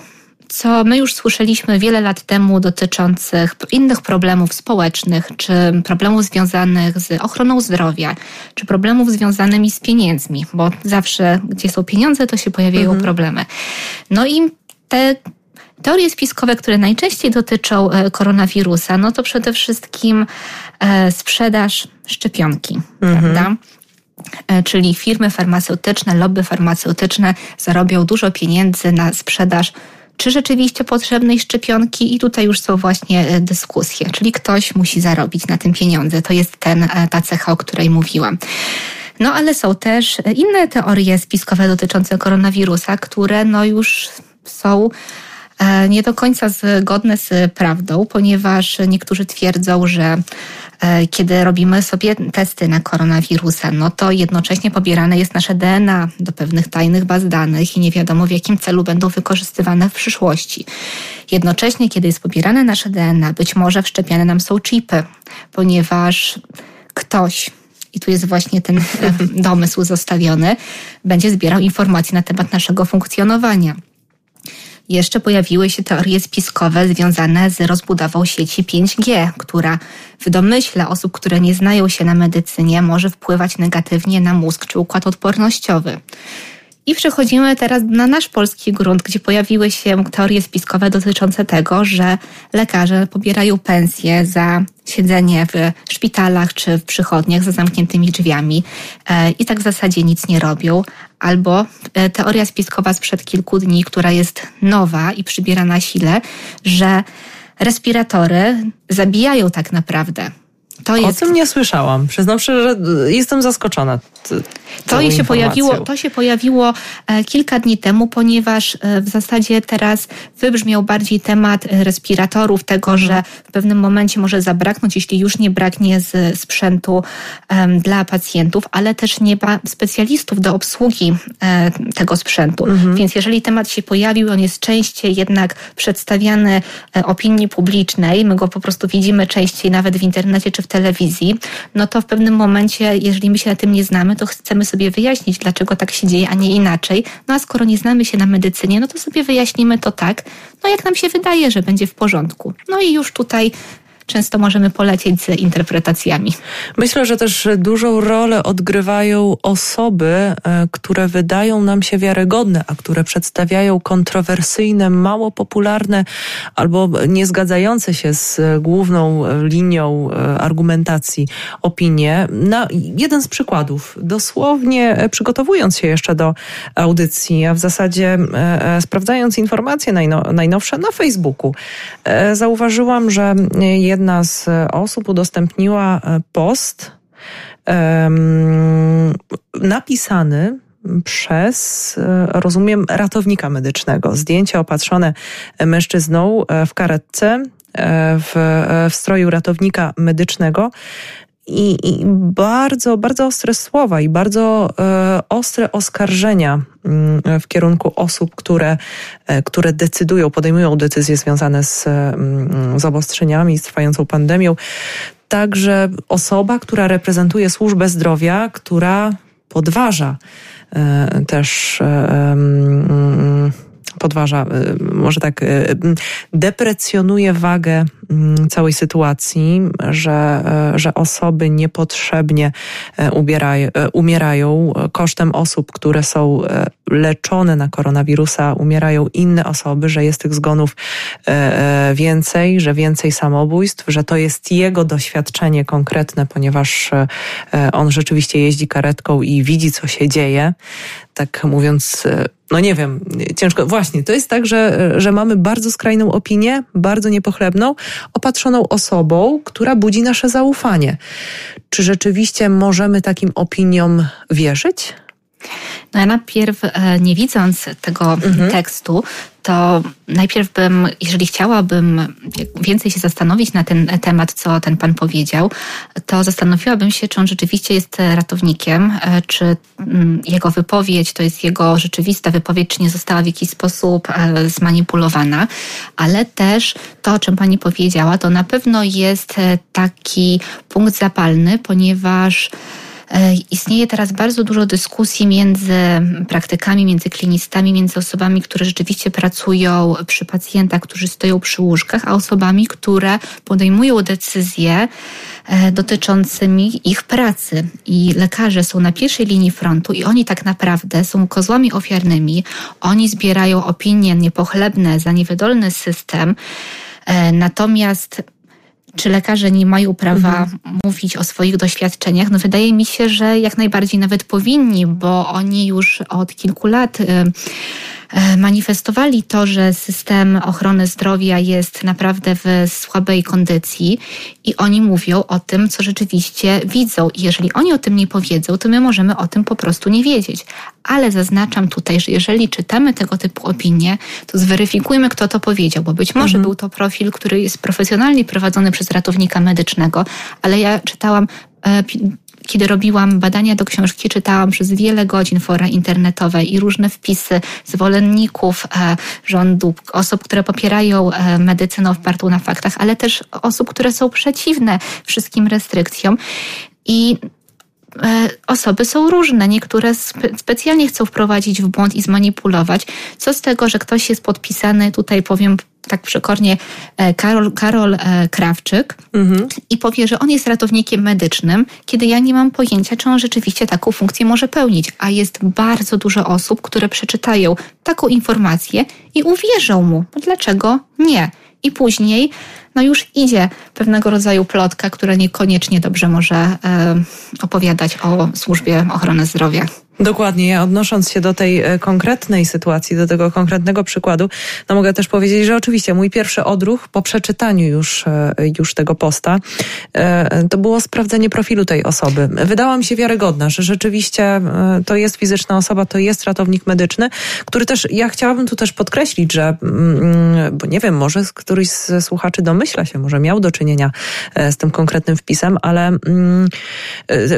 co my już słyszeliśmy wiele lat temu dotyczących innych problemów społecznych, czy problemów związanych z ochroną zdrowia, czy problemów związanymi z pieniędzmi, bo zawsze, gdzie są pieniądze, to się pojawiają mhm. problemy. No i te Teorie spiskowe, które najczęściej dotyczą e, koronawirusa, no to przede wszystkim e, sprzedaż szczepionki, mhm. prawda? E, czyli firmy farmaceutyczne, lobby farmaceutyczne zarobią dużo pieniędzy na sprzedaż czy rzeczywiście potrzebnej szczepionki i tutaj już są właśnie dyskusje, czyli ktoś musi zarobić na tym pieniądze. To jest ten, ta cecha, o której mówiłam. No ale są też inne teorie spiskowe dotyczące koronawirusa, które no już są E, nie do końca zgodne z prawdą, ponieważ niektórzy twierdzą, że e, kiedy robimy sobie testy na koronawirusa, no to jednocześnie pobierane jest nasze DNA do pewnych tajnych baz danych i nie wiadomo w jakim celu będą wykorzystywane w przyszłości. Jednocześnie, kiedy jest pobierane nasze DNA, być może wszczepiane nam są chipy, ponieważ ktoś, i tu jest właśnie ten e, (laughs) domysł zostawiony, będzie zbierał informacje na temat naszego funkcjonowania. Jeszcze pojawiły się teorie spiskowe związane z rozbudową sieci 5G, która w domyśle osób, które nie znają się na medycynie, może wpływać negatywnie na mózg czy układ odpornościowy. I przechodzimy teraz na nasz polski grunt, gdzie pojawiły się teorie spiskowe dotyczące tego, że lekarze pobierają pensje za siedzenie w szpitalach czy w przychodniach za zamkniętymi drzwiami e, i tak w zasadzie nic nie robią. Albo e, teoria spiskowa sprzed kilku dni, która jest nowa i przybiera na sile, że respiratory zabijają tak naprawdę. To jest... O tym nie słyszałam. Przyznam się, że jestem zaskoczona. To się, pojawiło, to się pojawiło e, kilka dni temu, ponieważ e, w zasadzie teraz wybrzmiał bardziej temat e, respiratorów, tego, że w pewnym momencie może zabraknąć, jeśli już nie braknie z sprzętu dla pacjentów, ale też nie ma specjalistów do obsługi tego sprzętu. Mhm. Więc jeżeli temat się pojawił, on jest częściej jednak przedstawiany opinii publicznej, my go po prostu widzimy częściej nawet w internecie czy w telewizji, no to w pewnym momencie, jeżeli my się na tym nie znamy, to chcemy sobie wyjaśnić, dlaczego tak się dzieje, a nie inaczej. No a skoro nie znamy się na medycynie, no to sobie wyjaśnimy to tak, no jak nam się wydaje, że będzie w porządku. No i już tutaj często możemy polecieć z interpretacjami. Myślę, że też dużą rolę odgrywają osoby, e, które wydają nam się wiarygodne, a które przedstawiają kontrowersyjne, mało popularne albo niezgadzające się z główną linią e, argumentacji opinie. Na jeden z przykładów, dosłownie e, przygotowując się jeszcze do audycji, a w zasadzie sprawdzając informacje najnowsze na Facebooku, zauważyłam, że jeden jedna z osób udostępniła e, post um, napisany przez, e, rozumiem, ratownika medycznego. Zdjęcie opatrzone mężczyzną e, w karetce, w, w stroju ratownika medycznego i, i, bardzo, bardzo ostre słowa i bardzo e, ostre oskarżenia mm, w kierunku osób, które, e, które decydują, podejmują decyzje związane z, mm, z obostrzeniami, z trwającą pandemią. Także osoba, która reprezentuje służbę zdrowia, która podważa e, też. E, mm, podważa, y, może tak, y, deprecjonuje wagę mm, całej sytuacji, że, y, że osoby niepotrzebnie ubierają, umierają kosztem osób, które są leczone na koronawirusa, umierają inne osoby, że jest tych zgonów więcej, że więcej samobójstw, że to jest jego doświadczenie konkretne, ponieważ on rzeczywiście jeździ karetką i widzi, co się dzieje. Tak mówiąc no nie wiem, ciężko. Właśnie, to jest tak, że, że mamy bardzo skrajną opinię, bardzo niepochlebną, opatrzoną osobą, która budzi nasze zaufanie. Czy rzeczywiście możemy takim opiniom wierzyć? No ja najpierw, e, nie widząc tego mhm. tekstu, to najpierw bym, jeżeli chciałabym więcej się zastanowić na ten temat, co ten pan powiedział, to zastanowiłabym się, czy on rzeczywiście jest ratownikiem, e, czy mm, jego wypowiedź to jest jego rzeczywista wypowiedź, czy nie została w jakiś sposób e, zmanipulowana, ale też to, o czym pani powiedziała, to na pewno jest taki punkt zapalny, ponieważ Istnieje teraz bardzo dużo dyskusji między praktykami, między klinistami, między osobami, które rzeczywiście pracują przy pacjentach, którzy stoją przy łóżkach, a osobami, które podejmują decyzje dotyczącymi ich pracy. I lekarze są na pierwszej linii frontu i oni tak naprawdę są kozłami ofiarnymi. Oni zbierają opinie niepochlebne za niewydolny system. Natomiast czy lekarze nie mają prawa mhm. mówić o swoich doświadczeniach? No wydaje mi się, że jak najbardziej nawet powinni, bo oni już od kilku lat y, manifestowali to, że system ochrony zdrowia jest naprawdę w słabej kondycji i oni mówią o tym, co rzeczywiście widzą. I jeżeli oni o tym nie powiedzą, to my możemy o tym po prostu nie wiedzieć. Ale zaznaczam tutaj, że jeżeli czytamy tego typu opinie, to zweryfikujmy, kto to powiedział, bo być może mhm. był to profil, który jest profesjonalnie prowadzony przez ratownika medycznego, ale ja czytałam e, kiedy robiłam badania do książki, czytałam przez wiele godzin fora internetowe i różne wpisy zwolenników e, rządu, osób, które popierają e, medycynę opartą na faktach, ale też osób, które są przeciwne wszystkim restrykcjom. I osoby są różne. Niektóre spe specjalnie chcą wprowadzić w błąd i zmanipulować. Co z tego, że ktoś jest podpisany, tutaj powiem tak przekornie e, Karol, Karol e, Krawczyk mhm. i powie, że on jest ratownikiem medycznym, kiedy ja nie mam pojęcia, czy on rzeczywiście taką funkcję może pełnić. A jest bardzo dużo osób, które przeczytają taką informację i uwierzą mu. Dlaczego nie? I później no już idzie pewnego rodzaju plotka, która niekoniecznie dobrze może e, opowiadać o służbie ochrony zdrowia. Dokładnie. Ja odnosząc się do tej e, konkretnej sytuacji, do tego konkretnego przykładu, no mogę też powiedzieć, że oczywiście mój pierwszy odruch po przeczytaniu już, e, już tego posta e, to było sprawdzenie profilu tej osoby. Wydała mi się wiarygodna, że rzeczywiście to jest fizyczna osoba, to jest ratownik medyczny, który też, ja chciałabym tu też podkreślić, że, mm, bo nie wiem, może któryś z słuchaczy domyśla się, może miał do czynienia z tym konkretnym wpisem, ale mm,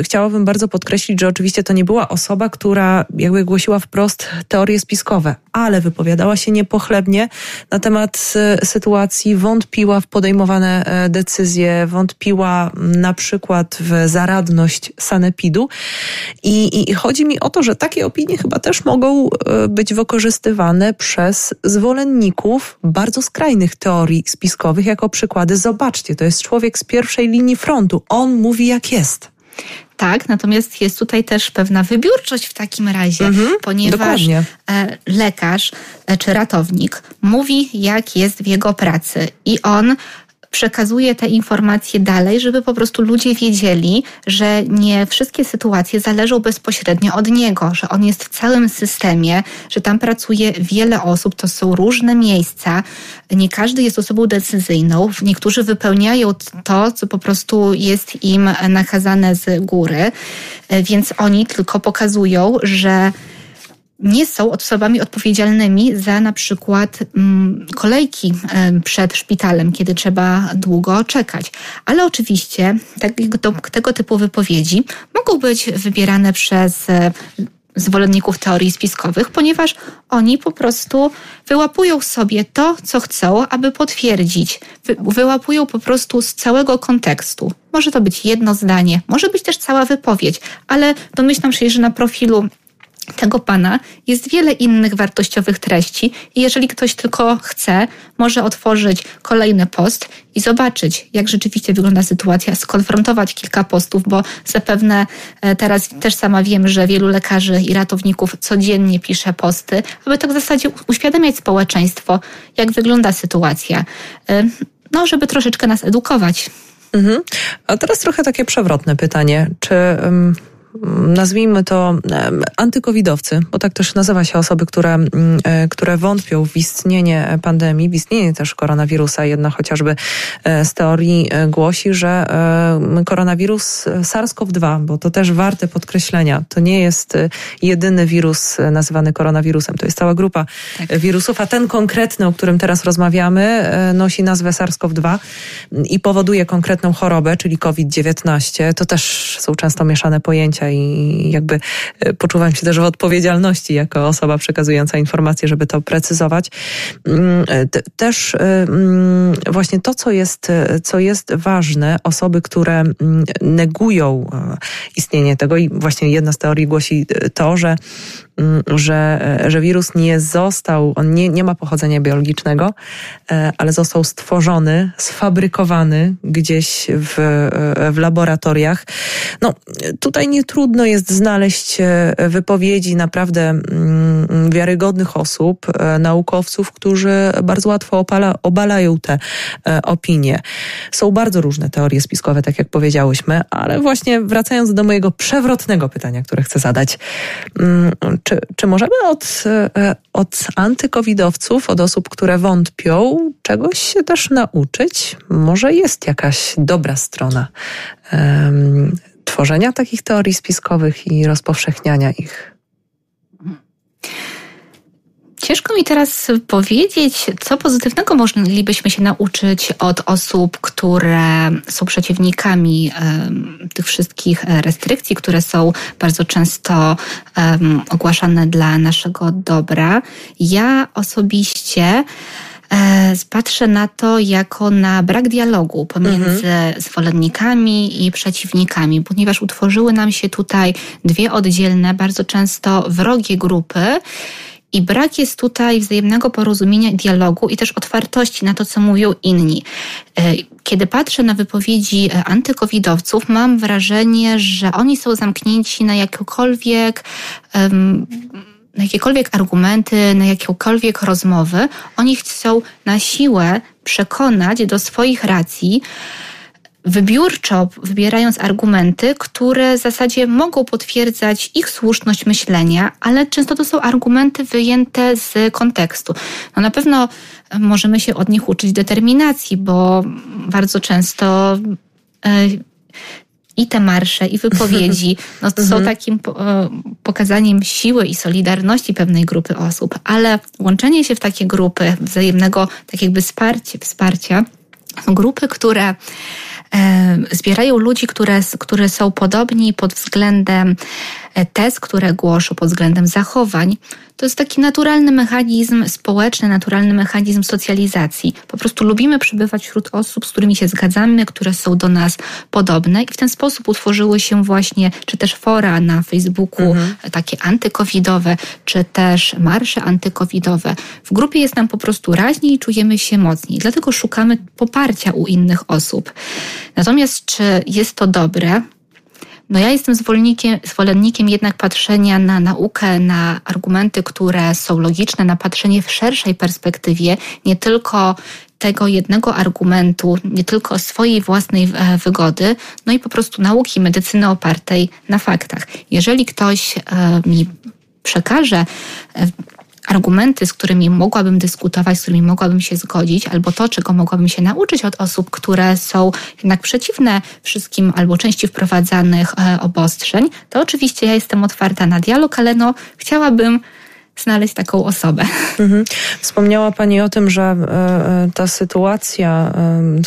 chciałabym bardzo podkreślić, że oczywiście to nie była osoba, która jakby głosiła wprost teorie spiskowe, ale wypowiadała się niepochlebnie na temat e, sytuacji, wątpiła w podejmowane e, decyzje, wątpiła na przykład w zaradność sanepidu. I, I chodzi mi o to, że takie opinie chyba też mogą e, być wykorzystywane przez zwolenników bardzo skrajnych teorii spiskowych jako przykłady. Zobaczcie, to jest człowiek z pierwszej linii frontu. On mówi jak jest. Tak, natomiast jest tutaj też pewna wybiórczość w takim razie, mhm, ponieważ dokładnie. E, lekarz e, czy ratownik mówi, jak jest w jego pracy i on przekazuje te informacje dalej, żeby po prostu ludzie wiedzieli, że nie wszystkie sytuacje zależą bezpośrednio od niego, że on jest w całym systemie, że tam pracuje wiele osób, to są różne miejsca, nie każdy jest osobą decyzyjną, niektórzy wypełniają to, co po prostu jest im nakazane z góry, więc oni tylko pokazują, że nie są osobami odpowiedzialnymi za na przykład mm, kolejki przed szpitalem, kiedy trzeba długo czekać. Ale oczywiście tego, tego typu wypowiedzi mogą być wybierane przez e, zwolenników teorii spiskowych, ponieważ oni po prostu wyłapują sobie to, co chcą, aby potwierdzić. Wy, wyłapują po prostu z całego kontekstu. Może to być jedno zdanie, może być też cała wypowiedź, ale domyślam się, że na profilu tego pana jest wiele innych wartościowych treści i jeżeli ktoś tylko chce, może otworzyć kolejny post i zobaczyć, jak rzeczywiście wygląda sytuacja, skonfrontować kilka postów, bo zapewne e, teraz też sama wiem, że wielu lekarzy i ratowników codziennie pisze posty, aby tak w zasadzie uświadamiać społeczeństwo, jak wygląda sytuacja. E, no, żeby troszeczkę nas edukować. Mhm. A teraz trochę takie przewrotne pytanie. Czy um, nazwijmy to antykowidowcy, bo tak też nazywa się osoby, które, e, które wątpią w istnienie pandemii, w istnienie też koronawirusa. Jedna chociażby e, z teorii e, głosi, że koronawirus SARS-CoV-2, bo to też warte podkreślenia, to nie jest jedyny wirus nazywany koronawirusem, to jest cała grupa tak. wirusów, a ten konkretny, o którym teraz rozmawiamy, nosi nazwę SARS-CoV-2 i powoduje konkretną chorobę, czyli COVID-19. To też są często mieszane pojęcia i jakby e, poczuwam się też w odpowiedzialności jako osoba przekazująca informacje, żeby to precyzować. Mm, też mm, właśnie to, co jest, co jest ważne, osoby, które mm, negują istnienie tego i właśnie jedna z teorii głosi to, że że, że wirus nie został, on nie, nie ma pochodzenia biologicznego, e, ale został stworzony, sfabrykowany gdzieś w, w laboratoriach. No, tutaj nie trudno jest znaleźć e, wypowiedzi naprawdę mm, wiarygodnych osób, e, naukowców, którzy bardzo łatwo opala, obalają te opinie. Są bardzo różne teorie spiskowe, tak jak powiedziałyśmy, ale właśnie wracając do mojego przewrotnego pytania, które chcę zadać. Czy, czy możemy od, e, od antykowidowców, od osób, które wątpią, czegoś się też nauczyć? Może jest jakaś dobra strona um, tworzenia takich teorii spiskowych i rozpowszechniania ich? Ciężko mi teraz powiedzieć, co pozytywnego moglibyśmy się nauczyć od osób, które są przeciwnikami um, tych wszystkich restrykcji, które są bardzo często um, ogłaszane dla naszego dobra. Ja osobiście e, patrzę na to jako na brak dialogu pomiędzy mhm. zwolennikami i przeciwnikami, ponieważ utworzyły nam się tutaj dwie oddzielne, bardzo często wrogie grupy. I brak jest tutaj wzajemnego porozumienia, dialogu i też otwartości na to, co mówią inni. E, kiedy patrzę na wypowiedzi e, antykowidowców, mam wrażenie, że oni są zamknięci na jakiekolwiek na jakiekolwiek argumenty, na jakiekolwiek rozmowy. Oni chcą na siłę przekonać do swoich racji, wybiórczo wybierając argumenty, które w zasadzie mogą potwierdzać ich słuszność myślenia, ale często to są argumenty wyjęte z kontekstu. No na pewno możemy się od nich uczyć determinacji, bo bardzo często e, i te marsze, i wypowiedzi (laughs) no, są mhm. takim e, pokazaniem siły i solidarności pewnej grupy osób, ale łączenie się w takie grupy wzajemnego, tak jakby wsparcia, wsparcia grupy, które zbierają ludzi, które, które są podobni pod względem tez, które głoszą, pod względem zachowań. To jest taki naturalny mechanizm społeczny, naturalny mechanizm socjalizacji. Po prostu lubimy przebywać wśród osób, z którymi się zgadzamy, które są do nas podobne i w ten sposób utworzyły się właśnie, czy też fora na Facebooku, mhm. takie antykowidowe, czy też marsze antykowidowe. W grupie jest nam po prostu raźniej i czujemy się mocniej. Dlatego szukamy poparcia u innych osób. Natomiast czy jest to dobre? No ja jestem zwolennikiem, zwolennikiem jednak patrzenia na naukę, na argumenty, które są logiczne, na patrzenie w szerszej perspektywie, nie tylko tego jednego argumentu, nie tylko swojej własnej e, wygody, no i po prostu nauki medycyny opartej na faktach. Jeżeli ktoś e, mi przekaże e, argumenty, z którymi mogłabym dyskutować, z którymi mogłabym się zgodzić, albo to, czego mogłabym się nauczyć od osób, które są jednak przeciwne wszystkim albo części wprowadzanych e, obostrzeń, to oczywiście ja jestem otwarta na dialog, ale no chciałabym znaleźć taką osobę. Mhm. Wspomniała Pani o tym, że e, e, ta sytuacja,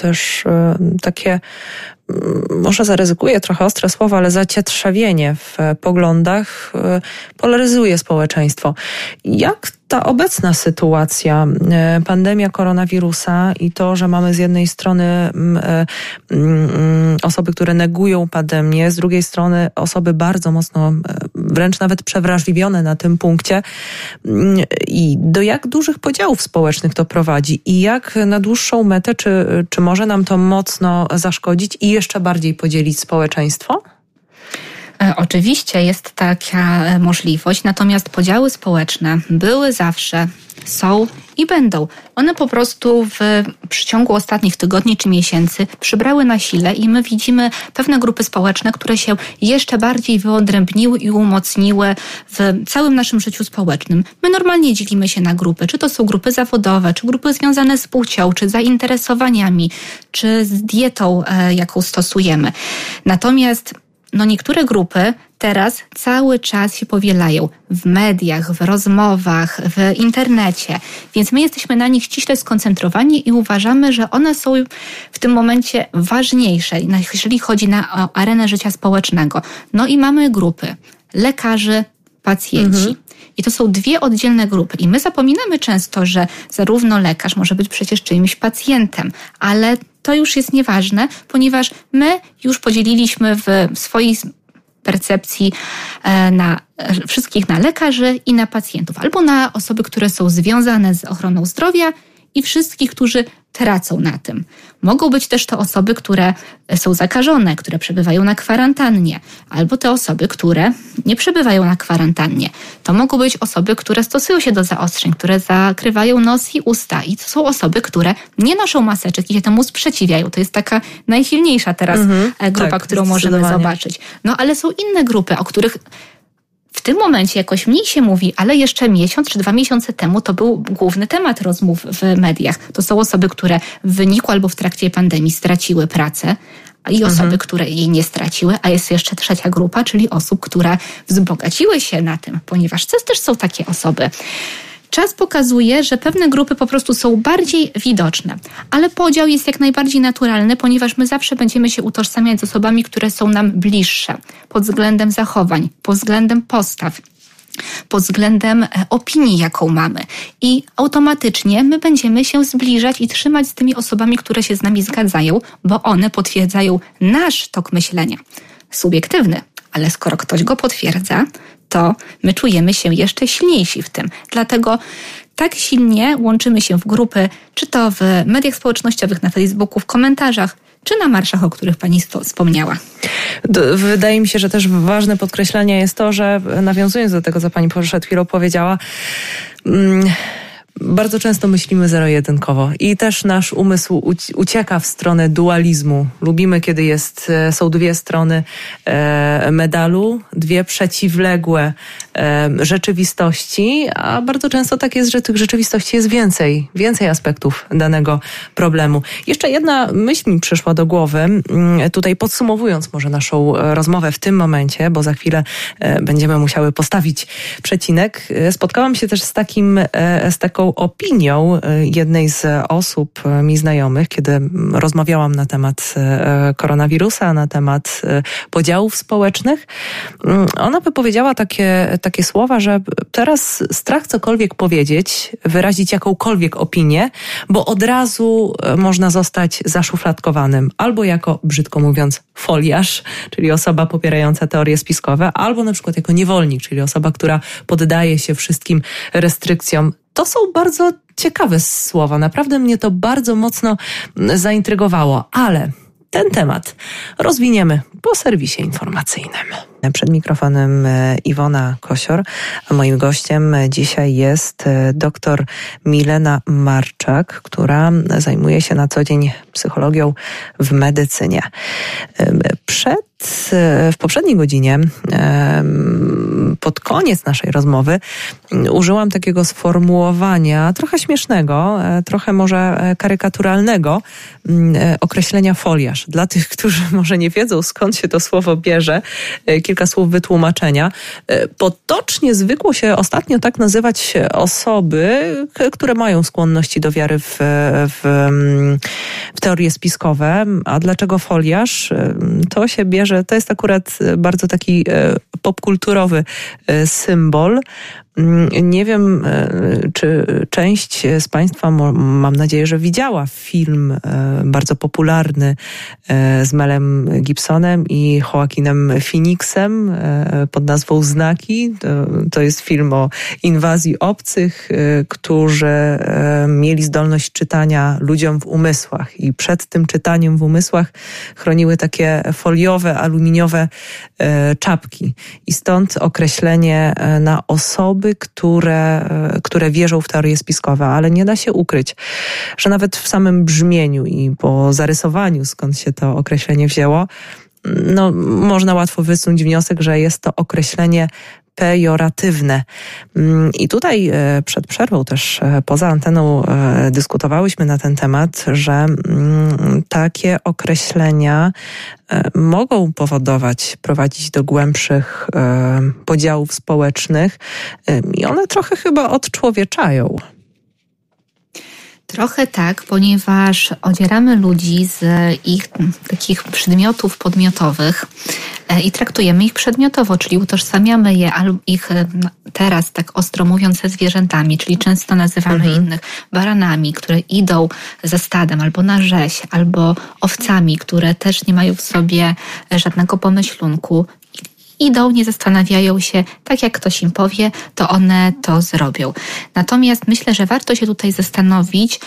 też takie może zaryzykuję trochę ostre słowa, ale zacietrzewienie w poglądach polaryzuje społeczeństwo. Jak ta obecna sytuacja, e, pandemia koronawirusa i to, że mamy z jednej strony mm, e, mm, osoby, które negują pandemię, z drugiej strony osoby bardzo mocno, e, wręcz nawet przewrażliwione na tym punkcie mm, i do jak dużych podziałów społecznych to prowadzi i jak na dłuższą metę, czy, czy może nam to mocno zaszkodzić i jeszcze bardziej podzielić społeczeństwo? E, oczywiście jest taka e, możliwość, natomiast podziały społeczne były zawsze, są i będą. One po prostu w przeciągu ostatnich tygodni czy miesięcy przybrały na sile i my widzimy pewne grupy społeczne, które się jeszcze bardziej wyodrębniły i umocniły w całym naszym życiu społecznym. My normalnie dzielimy się na grupy, czy to są grupy zawodowe, czy grupy związane z płcią, czy zainteresowaniami, czy z dietą, e, jaką stosujemy. Natomiast no niektóre grupy teraz cały czas się powielają w mediach, w rozmowach, w internecie, więc my jesteśmy na nich ściśle skoncentrowani i uważamy, że one są w tym momencie ważniejsze, jeżeli chodzi na arenę życia społecznego. No i mamy grupy lekarzy, pacjenci. Mhm. I to są dwie oddzielne grupy. I my zapominamy często, że zarówno lekarz może być przecież czyimś pacjentem, ale to już jest nieważne, ponieważ my już podzieliliśmy w swojej percepcji e, na wszystkich na lekarzy i na pacjentów, albo na osoby, które są związane z ochroną zdrowia i wszystkich, którzy tracą na tym. Mogą być też to osoby, które są zakażone, które przebywają na kwarantannie, albo te osoby, które nie przebywają na kwarantannie. To mogą być osoby, które stosują się do zaostrzeń, które zakrywają nos i usta. I to są osoby, które nie noszą maseczek i się temu sprzeciwiają. To jest taka najsilniejsza teraz mhm, grupa, tak, którą możemy zobaczyć. No ale są inne grupy, o których w tym momencie jakoś mniej się mówi, ale jeszcze miesiąc czy dwa miesiące temu to był główny temat rozmów w mediach. To są osoby, które w wyniku albo w trakcie pandemii straciły pracę, i osoby, mhm. które jej nie straciły, a jest jeszcze trzecia grupa, czyli osób, które wzbogaciły się na tym, ponieważ też są takie osoby. Czas pokazuje, że pewne grupy po prostu są bardziej widoczne, ale podział jest jak najbardziej naturalny, ponieważ my zawsze będziemy się utożsamiać z osobami, które są nam bliższe pod względem zachowań, pod względem postaw pod względem e, opinii, jaką mamy. I automatycznie my będziemy się zbliżać i trzymać z tymi osobami, które się z nami zgadzają, bo one potwierdzają nasz tok myślenia. Subiektywny, ale skoro ktoś go potwierdza, to my czujemy się jeszcze silniejsi w tym. Dlatego tak silnie łączymy się w grupy, czy to w mediach społecznościowych, na Facebooku, w komentarzach, czy na marszach, o których Pani wspomniała. Wydaje mi się, że też ważne podkreślenie jest to, że nawiązując do tego, co Pani przed chwilą powiedziała, mm, bardzo często myślimy zero-jedynkowo i też nasz umysł ucieka w stronę dualizmu. Lubimy, kiedy jest, e, są dwie strony e, medalu, dwie przeciwległe e, rzeczywistości, a bardzo często tak jest, że tych rzeczywistości jest więcej, więcej aspektów danego problemu. Jeszcze jedna myśl mi przyszła do głowy, mm, tutaj podsumowując może naszą rozmowę w tym momencie, bo za chwilę będziemy musiały postawić przecinek. Spotkałam się też z takim, z taką opinią e, jednej z osób e, mi znajomych, kiedy rozmawiałam na temat e, koronawirusa, na temat podziałów społecznych. Mm, ona wypowiedziała takie, takie słowa, że teraz strach cokolwiek powiedzieć, wyrazić jakąkolwiek opinię, bo od razu można zostać zaszufladkowanym albo jako, brzydko mówiąc, foliarz, czyli osoba popierająca teorie spiskowe, albo na przykład jako niewolnik, czyli osoba, która poddaje się wszystkim restrykcjom to są bardzo ciekawe słowa. Naprawdę mnie to bardzo mocno zaintrygowało, ale ten temat rozwiniemy po serwisie informacyjnym. Przed mikrofonem e, Iwona Kosior, a moim gościem dzisiaj jest e, dr Milena Marczak, która zajmuje się na co dzień psychologią w medycynie. E, przed w poprzedniej godzinie, pod koniec naszej rozmowy, użyłam takiego sformułowania, trochę śmiesznego, trochę może karykaturalnego, określenia foliarz. Dla tych, którzy może nie wiedzą, skąd (laughs) się to słowo bierze, kilka słów wytłumaczenia. E, potocznie zwykło się ostatnio tak nazywać osoby, które mają skłonności do wiary w, w, w teorie spiskowe. A dlaczego foliarz? E, to się bierze, to jest akurat bardzo taki e, popkulturowy symbol. Mm, nie wiem, e, czy część z Państwa, mam nadzieję, że widziała film e, bardzo popularny e, z Melem Gibsonem i Joaquinem Phoenixem pod nazwą Znaki. To, to jest film o inwazji obcych, którzy mieli zdolność czytania ludziom w umysłach i przed tym czytaniem w umysłach chroniły takie foliowe, aluminiowe czapki. I stąd określenie na osoby, osoby, które, e, które wierzą w teorie spiskowe, ale nie da się ukryć, że nawet w samym brzmieniu i po zarysowaniu, skąd się to określenie wzięło, no, można łatwo wysunąć wniosek, że jest to określenie pejoratywne. Mm, I tutaj e, przed przerwą też e, poza anteną e, dyskutowałyśmy na ten temat, że mm, takie określenia mogą powodować, prowadzić do głębszych podziałów społecznych i one trochę chyba odczłowieczają. Trochę tak, ponieważ odzieramy ludzi z ich takich przedmiotów podmiotowych e, i traktujemy ich przedmiotowo, czyli utożsamiamy je albo ich e, teraz tak ostro mówiąc ze zwierzętami, czyli często nazywamy mhm. innych baranami, które idą ze stadem albo na rzeź, albo owcami, które też nie mają w sobie żadnego pomyślunku idą, nie zastanawiają się, tak jak ktoś im powie, to one to zrobią. Natomiast myślę, że warto się tutaj zastanowić,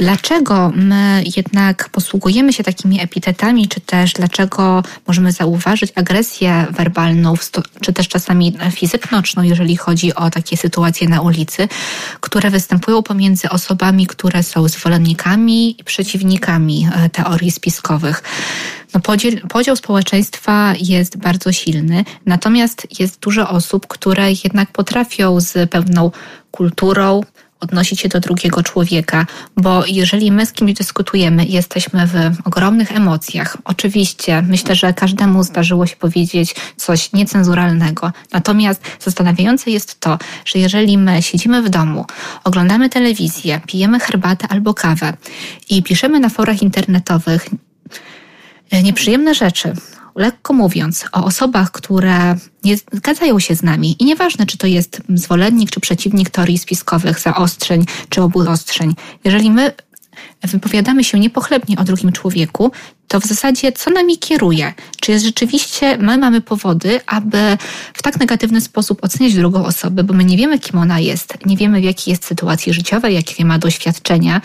Dlaczego my jednak posługujemy się takimi epitetami, czy też dlaczego możemy zauważyć agresję werbalną, czy też czasami fizyczną, jeżeli chodzi o takie sytuacje na ulicy, które występują pomiędzy osobami, które są zwolennikami i przeciwnikami e, teorii spiskowych? No podziel, podział społeczeństwa jest bardzo silny, natomiast jest dużo osób, które jednak potrafią z pewną kulturą, odnosić się do drugiego człowieka, bo jeżeli my z kimś dyskutujemy jesteśmy w ogromnych emocjach, oczywiście myślę, że każdemu zdarzyło się powiedzieć coś niecenzuralnego. Natomiast zastanawiające jest to, że jeżeli my siedzimy w domu, oglądamy telewizję, pijemy herbatę albo kawę i piszemy na forach internetowych nieprzyjemne rzeczy, lekko mówiąc, o osobach, które nie zgadzają się z nami i nieważne, czy to jest zwolennik, czy przeciwnik teorii spiskowych, zaostrzeń, czy obostrzeń. Jeżeli my wypowiadamy się niepochlebnie o drugim człowieku, to w zasadzie co nami kieruje? Czy jest rzeczywiście, my mamy powody, aby w tak negatywny sposób oceniać drugą osobę, bo my nie wiemy, kim ona jest, nie wiemy, w jakiej jest sytuacji życiowej, jakie ma doświadczenia,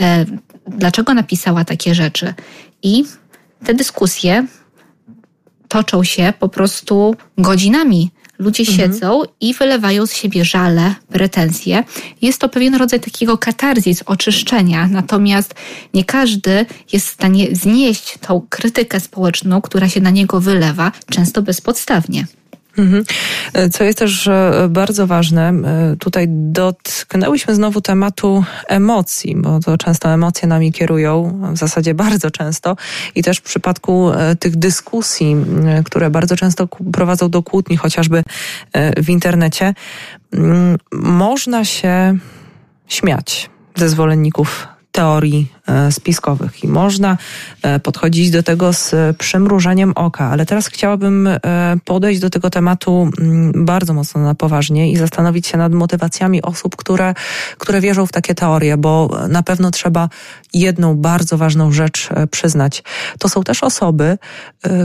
e, dlaczego napisała takie rzeczy. I te dyskusje toczą się po prostu godzinami. Ludzie mhm. siedzą i wylewają z siebie żale, pretensje. Jest to pewien rodzaj takiego katarzis, oczyszczenia, natomiast nie każdy jest w stanie znieść tą krytykę społeczną, która się na niego wylewa, często bezpodstawnie. Mhm. E, co jest też e, bardzo ważne, e, tutaj dotknęłyśmy znowu tematu emocji, bo to często emocje nami kierują, w zasadzie bardzo często i też w przypadku tych dyskusji, które bardzo często prowadzą do kłótni, chociażby w internecie, można się śmiać ze zwolenników teorii e, spiskowych i można e, podchodzić do tego z przymrużeniem oka, ale teraz chciałabym e, podejść do tego tematu mm, bardzo mocno na poważnie i zastanowić się nad motywacjami osób, które, które wierzą w takie teorie, bo na pewno trzeba jedną bardzo ważną rzecz przyznać. To są też osoby,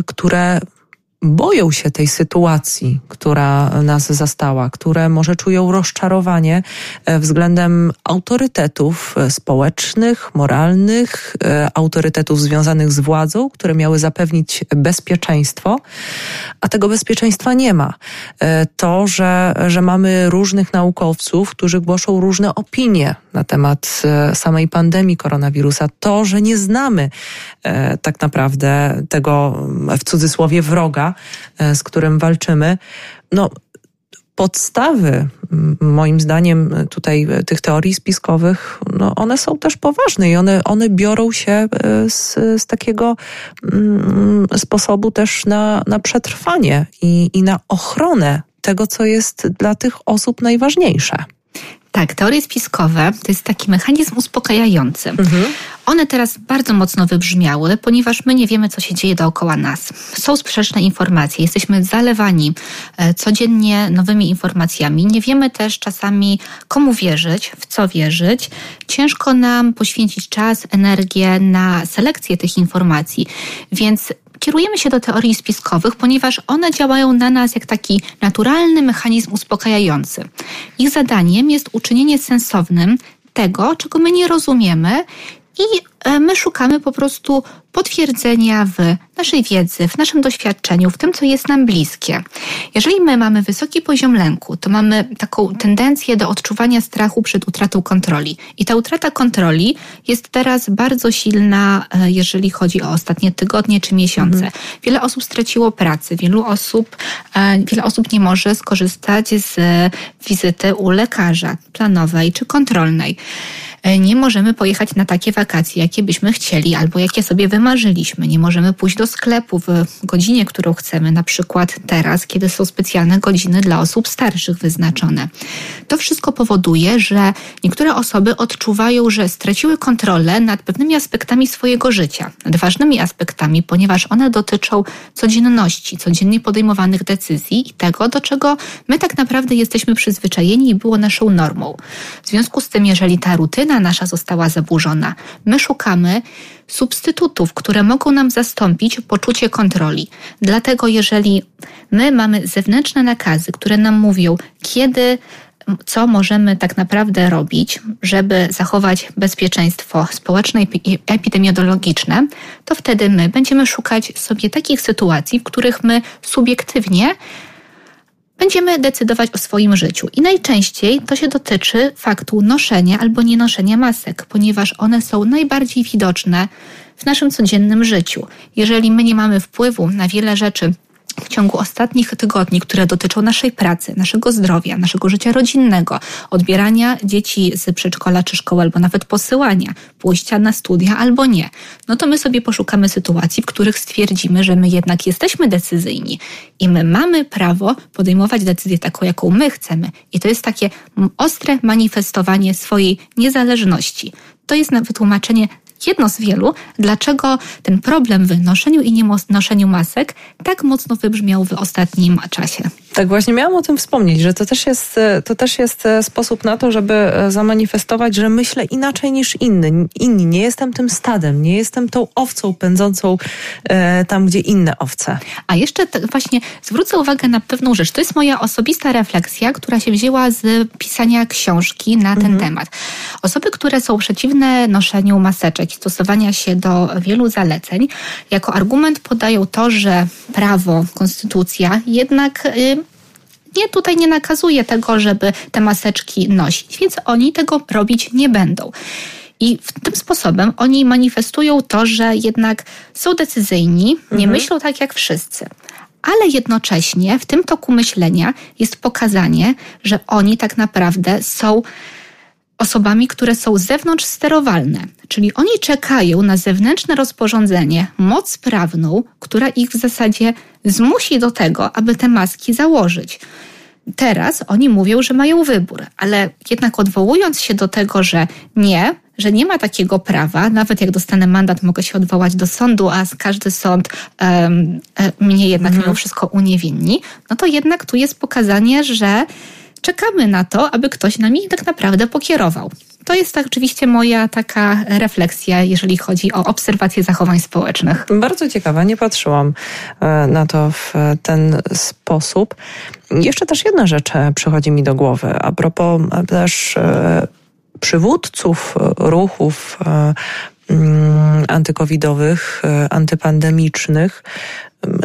które boją się tej sytuacji, która nas zastała, które może czują rozczarowanie e, względem autorytetów e, społecznych, moralnych, e, autorytetów związanych z władzą, które miały zapewnić bezpieczeństwo, a tego bezpieczeństwa nie ma. To, że, że mamy różnych naukowców, którzy głoszą różne opinie na temat samej pandemii koronawirusa, to, że nie znamy tak naprawdę tego w cudzysłowie wroga, E, z którym walczymy, no podstawy, moim zdaniem, tutaj tych teorii spiskowych, no one są też poważne i one, one biorą się e, z, z takiego mm, sposobu też na, na przetrwanie i, i na ochronę tego, co jest dla tych osób najważniejsze. Tak, teorie spiskowe to jest taki mechanizm uspokajający. Mhm. One teraz bardzo mocno wybrzmiały, ponieważ my nie wiemy, co się dzieje dookoła nas. Są sprzeczne informacje, jesteśmy zalewani e, codziennie nowymi informacjami. Nie wiemy też czasami, komu wierzyć, w co wierzyć. Ciężko nam poświęcić czas, energię na selekcję tych informacji, więc kierujemy się do teorii spiskowych, ponieważ one działają na nas jak taki naturalny mechanizm uspokajający. Ich zadaniem jest uczynienie sensownym tego, czego my nie rozumiemy i my szukamy po prostu potwierdzenia w naszej wiedzy, w naszym doświadczeniu, w tym, co jest nam bliskie. Jeżeli my mamy wysoki poziom lęku, to mamy taką tendencję do odczuwania strachu przed utratą kontroli. I ta utrata kontroli jest teraz bardzo silna, e, jeżeli chodzi o ostatnie tygodnie czy miesiące. Mhm. Wiele osób straciło pracę, wielu osób, e, wiele osób nie może skorzystać z wizyty u lekarza planowej czy kontrolnej. E, nie możemy pojechać na takie wakacje, jakie byśmy chcieli albo jakie sobie wymarzyliśmy. Nie możemy pójść do sklepu w godzinie, którą chcemy, na przykład teraz, kiedy są specjalne godziny dla osób starszych wyznaczone. To wszystko powoduje, że niektóre osoby odczuwają, że straciły kontrolę nad pewnymi aspektami swojego życia, nad ważnymi aspektami, ponieważ one dotyczą codzienności, codziennie podejmowanych decyzji i tego, do czego my tak naprawdę jesteśmy przyzwyczajeni i było naszą normą. W związku z tym, jeżeli ta rutyna nasza została zaburzona. My szukamy substytutów, które mogą nam zastąpić poczucie kontroli. Dlatego, jeżeli my mamy zewnętrzne nakazy, które nam mówią, kiedy co możemy tak naprawdę robić, żeby zachować bezpieczeństwo społeczne i epidemiologiczne, to wtedy my będziemy szukać sobie takich sytuacji, w których my subiektywnie będziemy decydować o swoim życiu. I najczęściej to się dotyczy faktu noszenia albo nienoszenia masek, ponieważ one są najbardziej widoczne w naszym codziennym życiu. Jeżeli my nie mamy wpływu na wiele rzeczy, w ciągu ostatnich tygodni, które dotyczą naszej pracy, naszego zdrowia, naszego życia rodzinnego, odbierania dzieci z przedszkola czy szkoły, albo nawet posyłania, pójścia na studia albo nie, no to my sobie poszukamy sytuacji, w których stwierdzimy, że my jednak jesteśmy decyzyjni i my mamy prawo podejmować decyzję taką, jaką my chcemy. I to jest takie ostre manifestowanie swojej niezależności. To jest na wytłumaczenie jedno z wielu, dlaczego ten problem w noszeniu i nienoszeniu masek tak mocno wybrzmiał w ostatnim czasie. Tak właśnie miałam o tym wspomnieć, że to też jest, to też jest e, sposób na to, żeby e, zamanifestować, że myślę inaczej niż inny, inni. Nie jestem tym stadem, nie jestem tą owcą pędzącą e, tam, gdzie inne owce. A jeszcze właśnie zwrócę uwagę na pewną rzecz. To jest moja osobista refleksja, która się wzięła z pisania książki na ten mhm. temat. Osoby, które są przeciwne noszeniu maseczek i stosowania się do wielu zaleceń, jako argument podają to, że prawo, konstytucja jednak y, nie, tutaj nie nakazuje tego, żeby te maseczki nosić, więc oni tego robić nie będą. I tym sposobem oni manifestują to, że jednak są decyzyjni, nie mhm. myślą tak jak wszyscy. Ale jednocześnie w tym toku myślenia jest pokazanie, że oni tak naprawdę są osobami, które są zewnątrz sterowalne, czyli oni czekają na zewnętrzne rozporządzenie, moc prawną, która ich w zasadzie zmusi do tego, aby te maski założyć. Teraz oni mówią, że mają wybór, ale jednak odwołując się do tego, że nie, że nie ma takiego prawa, nawet jak dostanę mandat, mogę się odwołać do sądu, a każdy sąd um, mnie jednak mhm. mimo wszystko uniewinni, no to jednak tu jest pokazanie, że czekamy na to, aby ktoś nami tak naprawdę pokierował. To jest tak oczywiście moja taka refleksja, jeżeli chodzi o obserwację zachowań społecznych. Bardzo ciekawa, nie patrzyłam e, na to w ten sposób. Jeszcze też jedna rzecz e, przychodzi mi do głowy a propos e, też przywódców ruchów mm, antykowidowych, antypandemicznych,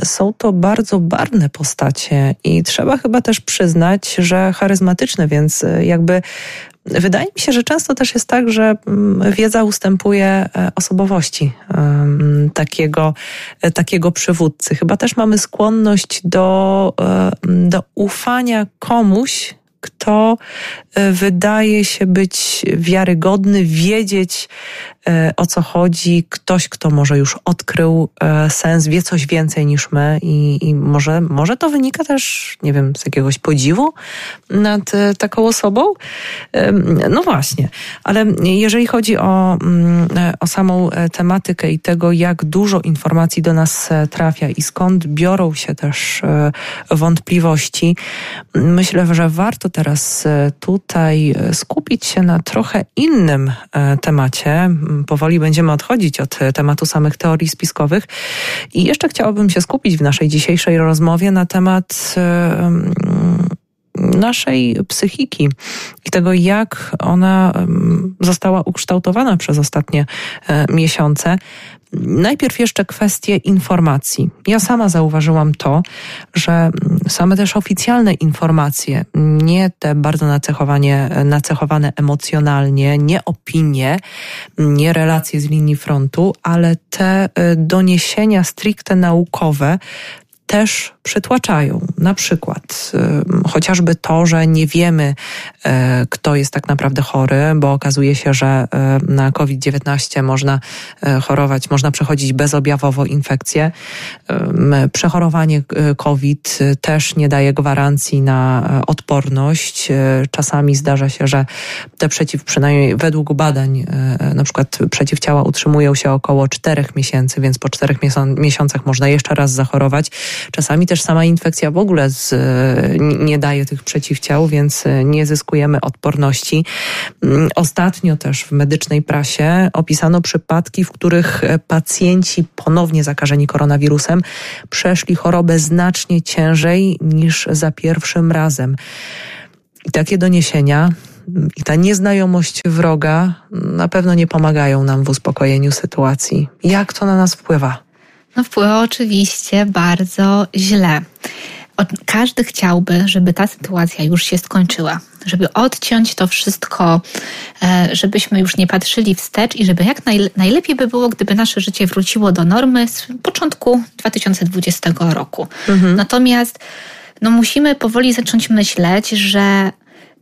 są to bardzo barwne postacie i trzeba chyba też przyznać, że charyzmatyczne, więc e, jakby Wydaje mi się, że często też jest tak, że mm, wiedza ustępuje e, osobowości takiego, e, takiego przywódcy. Chyba też mamy skłonność do, do ufania komuś, kto wydaje się być wiarygodny, wiedzieć o co chodzi, ktoś, kto może już odkrył e, sens, wie coś więcej niż my i, i może, może to wynika też, nie wiem, z jakiegoś podziwu nad e, taką osobą. No właśnie, ale jeżeli chodzi o, mm, o samą tematykę i tego, jak dużo informacji do nas trafia i skąd biorą się też wątpliwości, myślę, że warto teraz tutaj skupić się na trochę innym temacie powoli będziemy odchodzić od tematu samych teorii spiskowych. I jeszcze chciałabym się skupić w naszej dzisiejszej rozmowie na temat naszej psychiki i tego, jak ona została ukształtowana przez ostatnie e, miesiące. Najpierw jeszcze kwestie informacji. Ja sama zauważyłam to, że same też oficjalne informacje, nie te bardzo nacechowanie, nacechowane emocjonalnie, nie opinie, nie relacje z linii frontu, ale te e, doniesienia stricte naukowe też przytłaczają. Na przykład chociażby to, że nie wiemy, y, kto jest tak naprawdę chory, bo okazuje się, że y, na COVID-19 można chorować, można przechodzić bezobjawowo infekcję. Przechorowanie COVID też nie daje gwarancji na odporność. Czasami zdarza się, że te przeciw, przynajmniej według badań, na przykład przeciwciała utrzymują się około czterech miesięcy, więc po czterech miesiącach można jeszcze raz zachorować. Czasami też sama infekcja w ogóle z, nie daje tych przeciwciał, więc nie zyskujemy odporności. Mm, ostatnio też w medycznej prasie opisano przypadki, w których pacjenci ponownie zakażeni koronawirusem przeszli chorobę znacznie ciężej niż za pierwszym razem. I takie doniesienia i ta nieznajomość wroga na pewno nie pomagają nam w uspokojeniu sytuacji. Jak to na nas wpływa? No wpływa oczywiście bardzo źle. Każdy chciałby, żeby ta sytuacja już się skończyła, żeby odciąć to wszystko, e, żebyśmy już nie patrzyli wstecz i żeby jak najlepiej by było, gdyby nasze życie wróciło do normy z początku 2020 roku. Mhm. Natomiast no, musimy powoli zacząć myśleć, że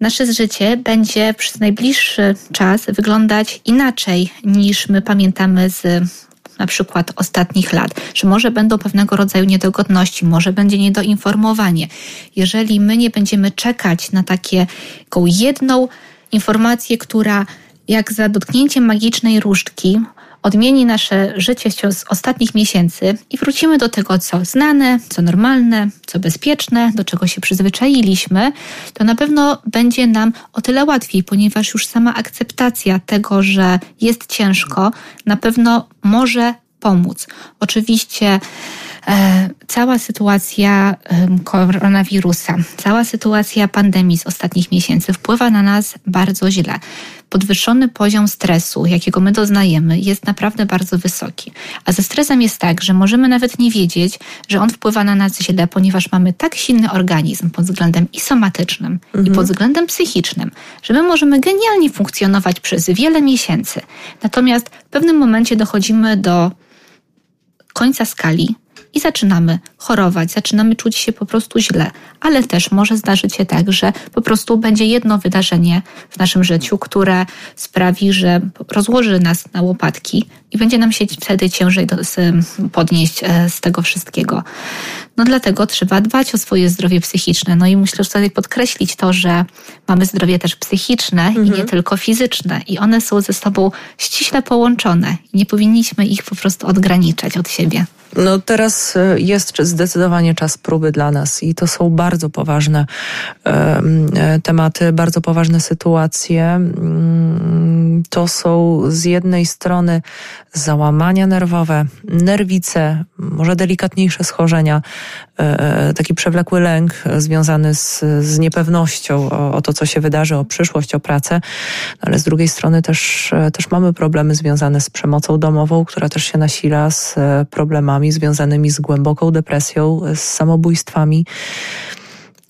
nasze życie będzie przez najbliższy czas wyglądać inaczej niż my pamiętamy z na przykład ostatnich lat, że może będą pewnego rodzaju niedogodności, może będzie niedoinformowanie. Jeżeli my nie będziemy czekać na taką jedną informację, która jak za dotknięciem magicznej różdżki odmieni nasze życie z ostatnich miesięcy i wrócimy do tego, co znane, co normalne, co bezpieczne, do czego się przyzwyczailiśmy, to na pewno będzie nam o tyle łatwiej, ponieważ już sama akceptacja tego, że jest ciężko, na pewno może pomóc. Oczywiście cała sytuacja koronawirusa, cała sytuacja pandemii z ostatnich miesięcy wpływa na nas bardzo źle. Podwyższony poziom stresu, jakiego my doznajemy, jest naprawdę bardzo wysoki. A ze stresem jest tak, że możemy nawet nie wiedzieć, że on wpływa na nas źle, ponieważ mamy tak silny organizm pod względem i somatycznym, mhm. i pod względem psychicznym, że my możemy genialnie funkcjonować przez wiele miesięcy. Natomiast w pewnym momencie dochodzimy do końca skali i zaczynamy chorować, zaczynamy czuć się po prostu źle, ale też może zdarzyć się tak, że po prostu będzie jedno wydarzenie w naszym życiu, które sprawi, że rozłoży nas na łopatki i będzie nam się wtedy ciężej podnieść e, z tego wszystkiego. No dlatego trzeba dbać o swoje zdrowie psychiczne. No i myślę, że tutaj podkreślić to, że mamy zdrowie też psychiczne mhm. i nie mhm. tylko fizyczne. I one są ze sobą ściśle połączone. Nie powinniśmy ich po prostu odgraniczać od siebie. No teraz e, jest zdecydowanie czas próby dla nas i to są bardzo poważne e, tematy, bardzo poważne sytuacje. Mm, to są z jednej strony załamania nerwowe, nerwice, może delikatniejsze schorzenia, e, taki przewlekły lęk związany z, z niepewnością o, o, to, co się wydarzy, o przyszłość, o pracę, ale z drugiej strony też, też mamy problemy związane z przemocą domową, która też się nasila z problemami związanymi z głęboką depresją, z samobójstwami.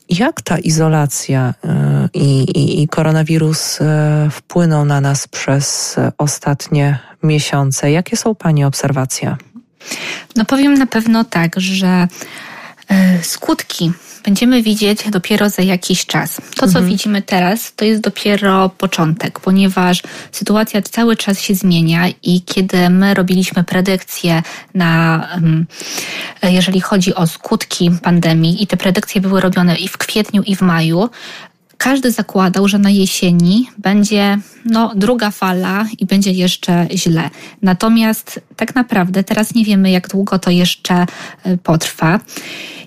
Jak ta izolacja e, i, i, i, koronawirus e, wpłynął na nas przez ostatnie miesiące? Jakie są Pani obserwacje? No powiem na pewno tak, że skutki będziemy widzieć dopiero za jakiś czas. To, co mhm. widzimy teraz, to jest dopiero początek, ponieważ sytuacja cały czas się zmienia i kiedy my robiliśmy predykcje na, jeżeli chodzi o skutki pandemii i te predykcje były robione i w kwietniu i w maju, każdy zakładał, że na jesieni będzie no, druga fala i będzie jeszcze źle. Natomiast tak naprawdę teraz nie wiemy, jak długo to jeszcze e, potrwa.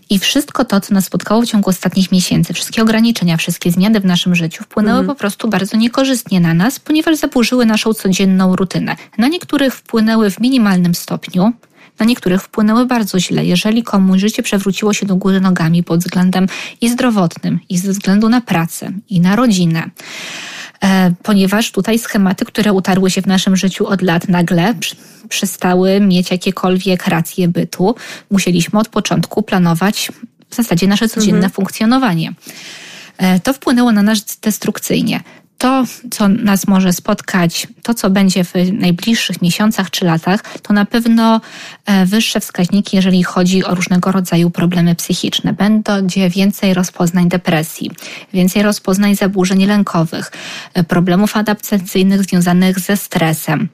I wszystko to, co nas spotkało w ciągu ostatnich miesięcy, wszystkie ograniczenia, wszystkie zmiany w naszym życiu wpłynęły mhm. po prostu bardzo niekorzystnie na nas, ponieważ zaburzyły naszą codzienną rutynę. Na niektórych wpłynęły w minimalnym stopniu, na niektórych wpłynęły bardzo źle. Jeżeli komuś życie przewróciło się do góry nogami pod względem i zdrowotnym, i ze względu na pracę, i na rodzinę, e, ponieważ tutaj schematy, które utarły się w naszym życiu od lat, nagle przestały mieć jakiekolwiek racje bytu. Musieliśmy od początku planować w zasadzie nasze codzienne mhm. funkcjonowanie. E, to wpłynęło na nas destrukcyjnie to, co nas może spotkać, to, co będzie w najbliższych miesiącach czy latach, to na pewno e, wyższe wskaźniki, jeżeli chodzi o różnego rodzaju problemy psychiczne. Będzie więcej rozpoznań depresji, więcej rozpoznań zaburzeń lękowych, e, problemów adaptacyjnych związanych ze stresem.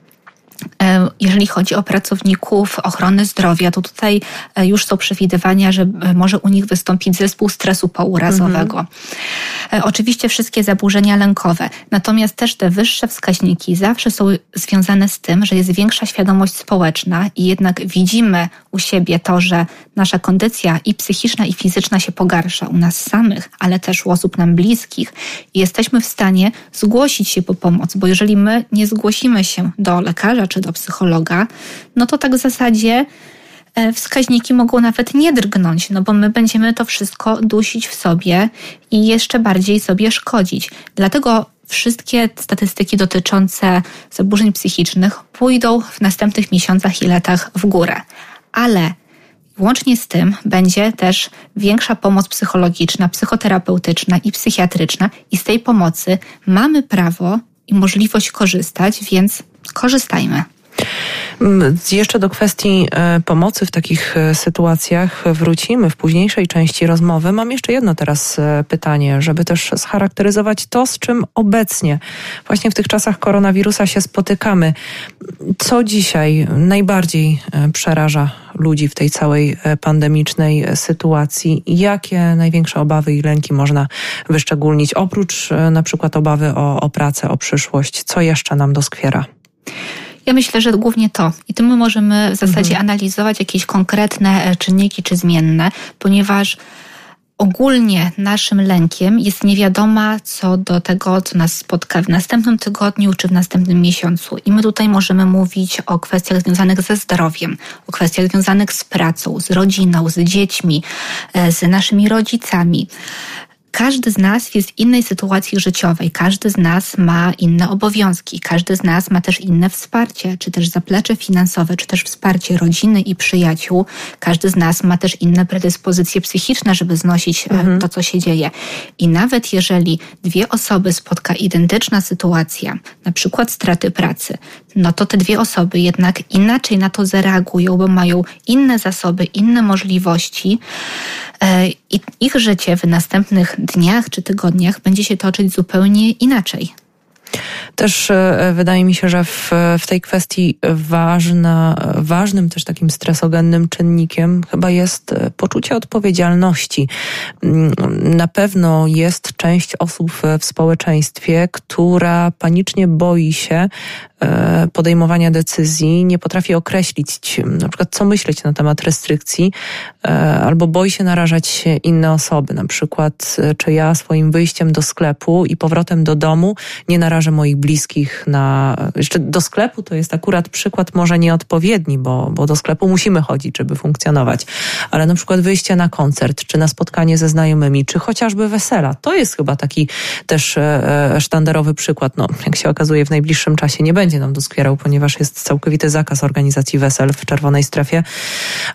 E, jeżeli chodzi o pracowników ochrony zdrowia, to tutaj e, już są przewidywania, że e, może u nich wystąpić zespół stresu pourazowego. Mhm. Oczywiście wszystkie zaburzenia lękowe, natomiast też te wyższe wskaźniki zawsze są związane z tym, że jest większa świadomość społeczna i jednak widzimy u siebie to, że nasza kondycja i psychiczna, i fizyczna się pogarsza u nas samych, ale też u osób nam bliskich i jesteśmy w stanie zgłosić się po pomoc, bo jeżeli my nie zgłosimy się do lekarza czy do psychologa, no to tak w zasadzie e, wskaźniki mogą nawet nie drgnąć, no bo my będziemy to wszystko dusić w sobie i jeszcze bardziej sobie szkodzić. Dlatego wszystkie statystyki dotyczące zaburzeń psychicznych pójdą w następnych miesiącach i latach w górę ale Łącznie z tym będzie też większa pomoc psychologiczna, psychoterapeutyczna i psychiatryczna, i z tej pomocy mamy prawo i możliwość korzystać, więc korzystajmy. Mm, jeszcze do kwestii e, pomocy w takich e, sytuacjach wrócimy w późniejszej części rozmowy. Mam jeszcze jedno teraz e, pytanie, żeby też scharakteryzować to, z czym obecnie właśnie w tych czasach koronawirusa się spotykamy. Co dzisiaj najbardziej przeraża ludzi w tej całej pandemicznej sytuacji? Jakie największe obawy i lęki można wyszczególnić, oprócz na przykład obawy o, o pracę, o przyszłość? Co jeszcze nam doskwiera? Ja myślę, że głównie to. I tym my możemy w zasadzie mhm. analizować jakieś konkretne e, czynniki czy zmienne, ponieważ ogólnie naszym lękiem jest niewiadoma co do tego, co nas spotka w następnym tygodniu czy w następnym miesiącu. I my tutaj możemy mówić o kwestiach związanych ze zdrowiem, o kwestiach związanych z pracą, z rodziną, z dziećmi, e, z naszymi rodzicami. Każdy z nas jest w innej sytuacji życiowej, każdy z nas ma inne obowiązki, każdy z nas ma też inne wsparcie, czy też zaplecze finansowe, czy też wsparcie rodziny i przyjaciół. Każdy z nas ma też inne predyspozycje psychiczne, żeby znosić e, mhm. to, co się dzieje. I nawet jeżeli dwie osoby spotka identyczna sytuacja, na przykład straty pracy, no to te dwie osoby jednak inaczej na to zareagują, bo mają inne zasoby, inne możliwości e, i ich życie w następnych dniach czy tygodniach będzie się toczyć zupełnie inaczej. Też e, wydaje mi się, że w, w tej kwestii ważna, ważnym też takim stresogennym czynnikiem chyba jest e, poczucie odpowiedzialności. Mm, na pewno jest część osób w społeczeństwie, która panicznie boi się podejmowania decyzji, nie potrafi określić na przykład co myśleć na temat restrykcji, albo boi się narażać inne osoby. Na przykład, czy ja swoim wyjściem do sklepu i powrotem do domu nie narażę moich bliskich na. Jeszcze do sklepu to jest akurat przykład może nieodpowiedni, bo, bo do sklepu musimy chodzić, żeby funkcjonować. Ale na przykład wyjście na koncert, czy na spotkanie ze znajomymi, czy chociażby wesela. To jest chyba taki też e, e, sztandarowy przykład. No, jak się okazuje, w najbliższym czasie nie będzie nam doskwierał, ponieważ jest całkowity zakaz organizacji wesel w czerwonej strefie.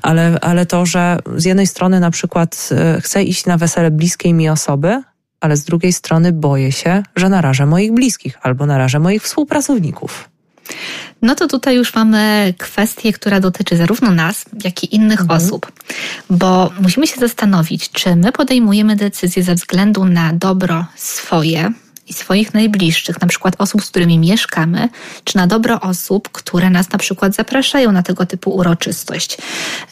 Ale, ale to, że z jednej strony na przykład e, chcę iść na wesele bliskiej mi osoby, ale z drugiej strony boję się, że narażę moich bliskich albo narażę moich współpracowników. No to tutaj już mamy kwestię, która dotyczy zarówno nas, jak i innych mhm. osób, bo musimy się zastanowić, czy my podejmujemy decyzje ze względu na dobro swoje, i swoich najbliższych, na przykład osób, z którymi mieszkamy, czy na dobro osób, które nas na przykład zapraszają na tego typu uroczystość.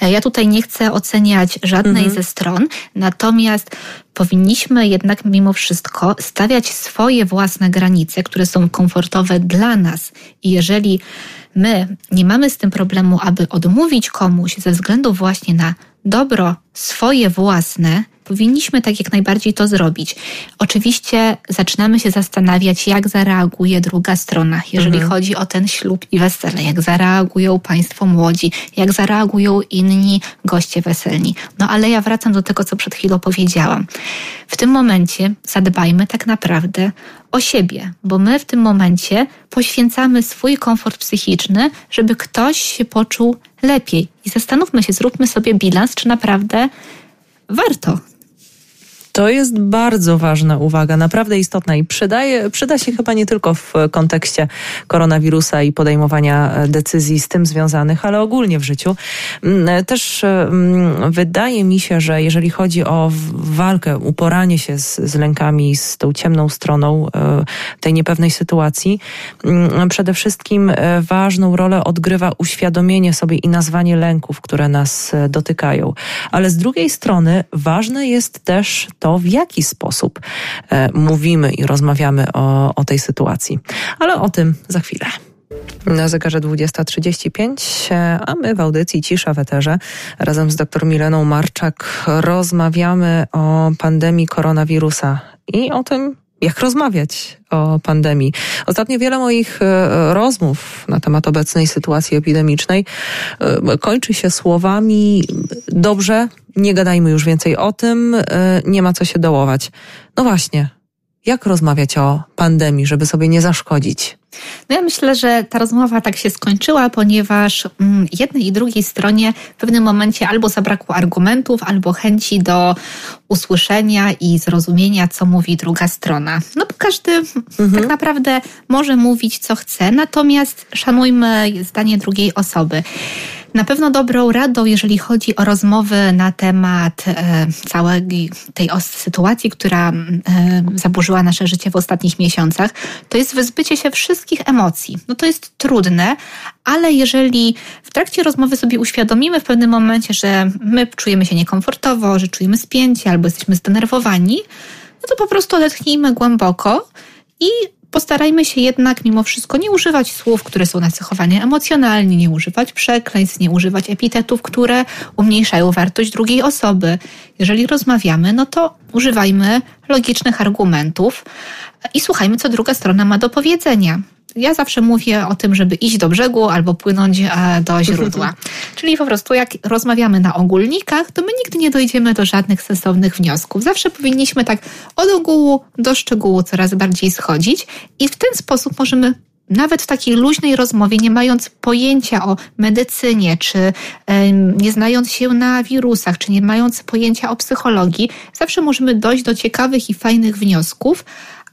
E, ja tutaj nie chcę oceniać żadnej mhm. ze stron, natomiast powinniśmy jednak mimo wszystko stawiać swoje własne granice, które są komfortowe dla nas. I jeżeli my nie mamy z tym problemu, aby odmówić komuś ze względu właśnie na dobro swoje własne, powinniśmy tak jak najbardziej to zrobić. Oczywiście zaczynamy się zastanawiać, jak zareaguje druga strona, jeżeli mhm. chodzi o ten ślub i wesele, jak zareagują Państwo młodzi, jak zareagują inni goście weselni. No ale ja wracam do tego, co przed chwilą powiedziałam. W tym momencie zadbajmy tak naprawdę o siebie, bo my w tym momencie poświęcamy swój komfort psychiczny, żeby ktoś się poczuł lepiej. I zastanówmy się, zróbmy sobie bilans, czy naprawdę warto to jest bardzo ważna uwaga, naprawdę istotna i przydaje, przyda się chyba nie tylko w kontekście koronawirusa i podejmowania e, decyzji z tym związanych, ale ogólnie w życiu. Mm, e, też mm, wydaje mi się, że jeżeli chodzi o walkę, uporanie się z, z lękami, z tą ciemną stroną e, tej niepewnej sytuacji, mm, przede wszystkim ważną rolę odgrywa uświadomienie sobie i nazwanie lęków, które nas dotykają. Ale z drugiej strony ważne jest też to, w jaki sposób e, mówimy i rozmawiamy o, o tej sytuacji. Ale o tym za chwilę. Na zegarze 20.35, e, a my w audycji Cisza w Eterze razem z dr Mileną Marczak rozmawiamy o pandemii koronawirusa i o tym, jak rozmawiać o pandemii. Ostatnio wiele moich e, rozmów na temat obecnej sytuacji epidemicznej e, kończy się słowami dobrze, nie gadajmy już więcej o tym, e, nie ma co się dołować. No właśnie, jak rozmawiać o pandemii, żeby sobie nie zaszkodzić? No ja myślę, że ta rozmowa tak się skończyła, ponieważ mm, jednej i drugiej stronie w pewnym momencie albo zabrakło argumentów, albo chęci do usłyszenia i zrozumienia, co mówi druga strona. No bo każdy mhm. tak naprawdę może mówić, co chce, natomiast szanujmy zdanie drugiej osoby. Na pewno dobrą radą, jeżeli chodzi o rozmowy na temat e, całej tej sytuacji, która e, zaburzyła nasze życie w ostatnich miesiącach, to jest wyzbycie się wszystkich emocji. No to jest trudne, ale jeżeli w trakcie rozmowy sobie uświadomimy w pewnym momencie, że my czujemy się niekomfortowo, że czujemy spięcie albo jesteśmy zdenerwowani, no to po prostu odetchnijmy głęboko i postarajmy się jednak mimo wszystko nie używać słów, które są nacechowane emocjonalnie, nie używać przekleństw, nie używać epitetów, które umniejszają wartość drugiej osoby. Jeżeli rozmawiamy, no to używajmy logicznych argumentów i słuchajmy, co druga strona ma do powiedzenia. Ja zawsze mówię o tym, żeby iść do brzegu albo płynąć e, do źródła. (laughs) Czyli po prostu jak rozmawiamy na ogólnikach, to my nigdy nie dojdziemy do żadnych sensownych wniosków. Zawsze powinniśmy tak od ogółu do szczegółu coraz bardziej schodzić i w ten sposób możemy nawet w takiej luźnej rozmowie, nie mając pojęcia o medycynie, czy nie znając się na wirusach, czy nie mając pojęcia o psychologii, zawsze możemy dojść do ciekawych i fajnych wniosków,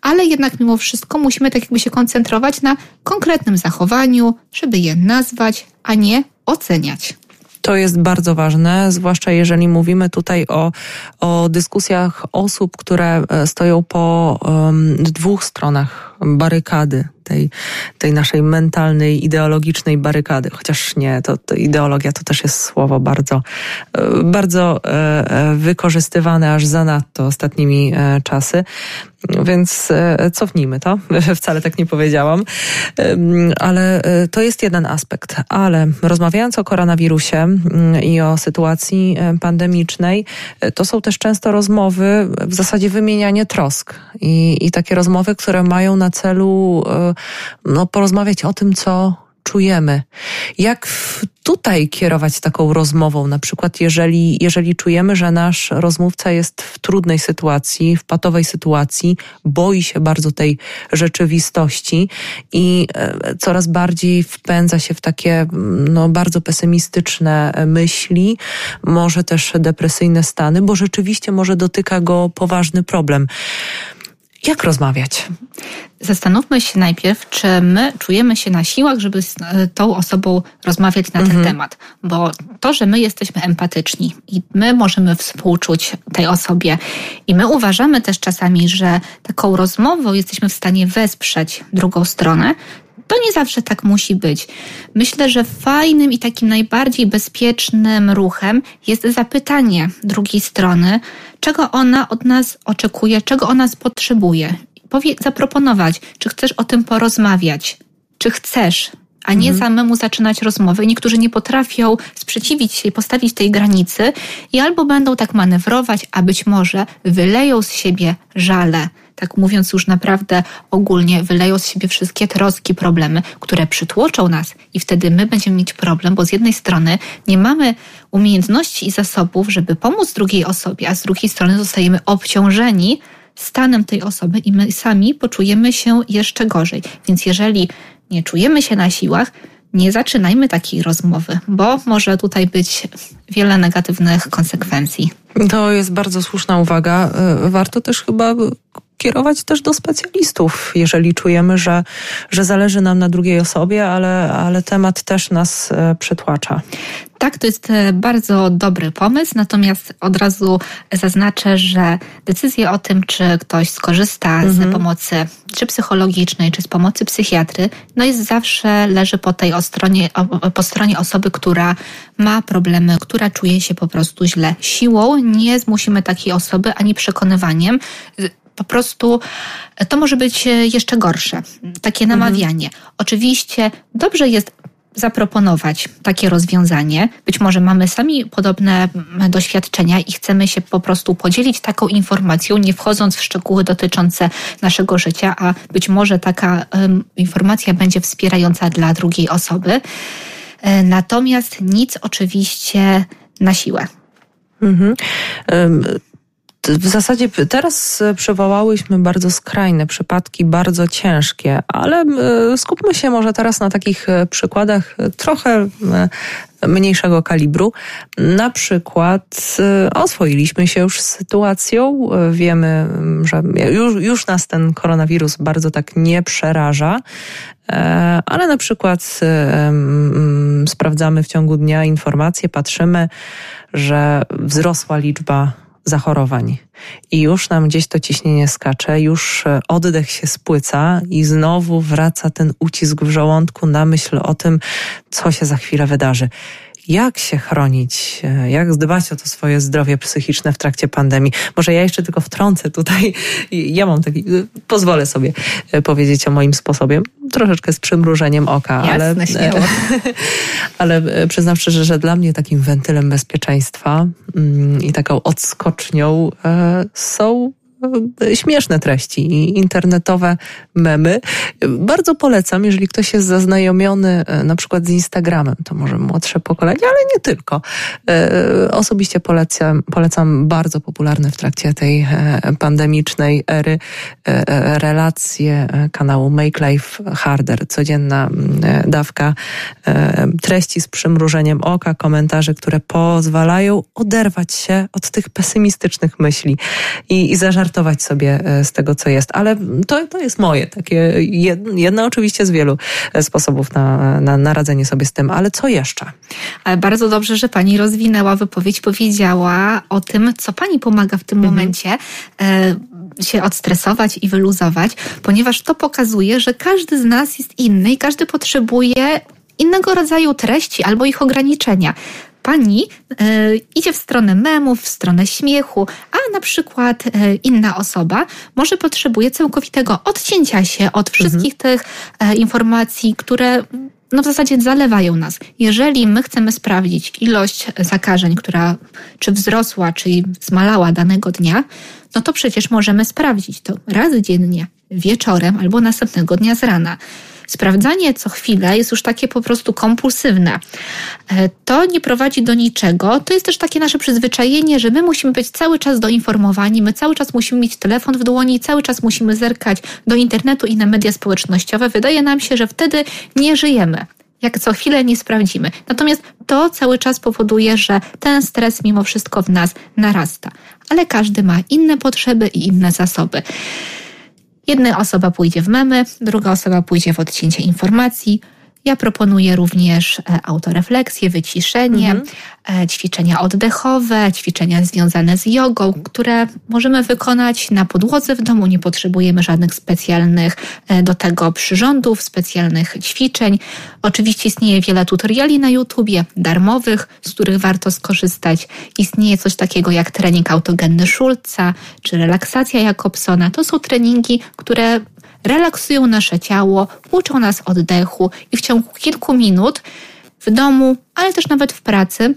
ale jednak mimo wszystko musimy tak jakby się koncentrować na konkretnym zachowaniu, żeby je nazwać, a nie oceniać. To jest bardzo ważne, zwłaszcza jeżeli mówimy tutaj o, o dyskusjach osób, które e, stoją po um, dwóch stronach barykady, tej, tej naszej mentalnej, ideologicznej barykady. Chociaż nie, to, to ideologia to też jest słowo bardzo, e, bardzo e, wykorzystywane aż zanadto ostatnimi czasy. Więc e, cofnijmy to. (laughs) Wcale tak nie powiedziałam. Ale e, to jest jeden aspekt. Ale rozmawiając o koronawirusie i o sytuacji e, pandemicznej, to są też często rozmowy, w zasadzie wymienianie trosk. I, i takie rozmowy, które mają na celu no, porozmawiać o tym, co czujemy. Jak tutaj kierować taką rozmową? Na przykład, jeżeli, jeżeli czujemy, że nasz rozmówca jest w trudnej sytuacji, w patowej sytuacji, boi się bardzo tej rzeczywistości i e, coraz bardziej wpędza się w takie no, bardzo pesymistyczne myśli, może też depresyjne stany, bo rzeczywiście może dotyka go poważny problem. Jak rozmawiać? Zastanówmy się najpierw, czy my czujemy się na siłach, żeby z e, tą osobą rozmawiać na mhm. ten temat. Bo to, że my jesteśmy empatyczni i my możemy współczuć tej osobie i my uważamy też czasami, że taką rozmową jesteśmy w stanie wesprzeć drugą stronę, to nie zawsze tak musi być. Myślę, że fajnym i takim najbardziej bezpiecznym ruchem jest zapytanie drugiej strony, czego ona od nas oczekuje, czego ona potrzebuje. Powie, zaproponować, czy chcesz o tym porozmawiać, czy chcesz, a nie mhm. samemu zaczynać rozmowy. Niektórzy nie potrafią sprzeciwić się i postawić tej granicy i albo będą tak manewrować, a być może wyleją z siebie żale tak mówiąc już naprawdę ogólnie, wyleją z siebie wszystkie troski, problemy, które przytłoczą nas i wtedy my będziemy mieć problem, bo z jednej strony nie mamy umiejętności i zasobów, żeby pomóc drugiej osobie, a z drugiej strony zostajemy obciążeni stanem tej osoby i my sami poczujemy się jeszcze gorzej. Więc jeżeli nie czujemy się na siłach, nie zaczynajmy takiej rozmowy, bo może tutaj być wiele negatywnych konsekwencji. To jest bardzo słuszna uwaga. E, warto też chyba kierować też do specjalistów, jeżeli czujemy, że, że zależy nam na drugiej osobie, ale, ale temat też nas e, przytłacza. Tak, to jest e, bardzo dobry pomysł, natomiast od razu zaznaczę, że decyzję o tym, czy ktoś skorzysta mhm. z pomocy czy psychologicznej, czy z pomocy psychiatry, no jest zawsze leży po tej stronie, po stronie osoby, która ma problemy, która czuje się po prostu źle. Siłą nie zmusimy takiej osoby ani przekonywaniem po prostu to może być e, jeszcze gorsze. Takie mhm. namawianie. Mhm. Oczywiście dobrze jest zaproponować takie rozwiązanie. Być może mamy sami podobne doświadczenia i chcemy się po prostu podzielić taką informacją, nie wchodząc w szczegóły dotyczące naszego życia, a być może taka um, informacja będzie wspierająca dla drugiej osoby. E, natomiast nic oczywiście na siłę. Mhm. W zasadzie teraz przywołałyśmy bardzo skrajne przypadki, bardzo ciężkie, ale e, skupmy się może teraz na takich e, przykładach e, trochę mniejszego kalibru. Na przykład oswoiliśmy się już z sytuacją, wiemy, że już, już nas ten koronawirus bardzo tak nie przeraża, ale na przykład sprawdzamy w ciągu dnia informacje, patrzymy, że wzrosła liczba zachorowań. I już nam gdzieś to ciśnienie skacze, już e, oddech się spłyca i znowu wraca ten ucisk w żołądku na myśl o tym, co się za chwilę wydarzy jak się chronić, e, jak dbać o to swoje zdrowie psychiczne w trakcie pandemii. Może ja jeszcze tylko wtrącę tutaj, (laughs) ja mam taki, pozwolę sobie e, powiedzieć o moim sposobie, troszeczkę z przymrużeniem oka, Jasne, ale, (laughs) ale przyznam szczerze, że dla mnie takim wentylem bezpieczeństwa mm, i taką odskocznią e, są E, śmieszne treści internetowe memy. Bardzo polecam, jeżeli ktoś jest zaznajomiony e, na przykład z Instagramem, to może młodsze pokolenie, ale nie tylko. E, osobiście polecam, polecam bardzo popularne w trakcie tej pandemicznej ery relacje kanału Make Life Harder. Codzienna dawka treści z przymrużeniem oka, komentarzy, które pozwalają oderwać się od tych pesymistycznych myśli i, i zażartować żartować sobie e, z tego, co jest. Ale to, to jest moje, takie jedno oczywiście z wielu e, sposobów na, na, na radzenie sobie z tym. Ale co jeszcze? Ale bardzo dobrze, że pani rozwinęła wypowiedź, powiedziała o tym, co pani pomaga w tym mhm. momencie e, się odstresować i wyluzować, ponieważ to pokazuje, że każdy z nas jest inny i każdy potrzebuje innego rodzaju treści albo ich ograniczenia pani e, idzie w stronę memów, w stronę śmiechu, a na przykład e, inna osoba może potrzebuje całkowitego odcięcia się od wszystkich mhm. tych e, informacji, które no w zasadzie zalewają nas. Jeżeli my chcemy sprawdzić ilość zakażeń, która czy wzrosła, czy zmalała danego dnia, no to przecież możemy sprawdzić to raz dziennie, wieczorem albo następnego dnia z rana sprawdzanie co chwilę jest już takie po prostu kompulsywne. E, to nie prowadzi do niczego. To jest też takie nasze przyzwyczajenie, że my musimy być cały czas doinformowani, my cały czas musimy mieć telefon w dłoni, cały czas musimy zerkać do internetu i na media społecznościowe. Wydaje nam się, że wtedy nie żyjemy jak co chwilę nie sprawdzimy. Natomiast to cały czas powoduje, że ten stres mimo wszystko w nas narasta. Ale każdy ma inne potrzeby i inne zasoby. Jedna osoba pójdzie w memy, druga osoba pójdzie w odcięcie informacji, ja proponuję również e, autorefleksję, wyciszenie, mhm. E, ćwiczenia oddechowe, ćwiczenia związane z jogą, które możemy wykonać na podłodze w domu. Nie potrzebujemy żadnych specjalnych e, do tego przyrządów, specjalnych ćwiczeń. Oczywiście istnieje wiele tutoriali na YouTubie, darmowych, z których warto skorzystać. Istnieje coś takiego jak trening autogenny Schulza czy relaksacja Jakobsona. To są treningi, które relaksują nasze ciało, uczą nas oddechu i w ciągu kilku minut w domu, ale też nawet w pracy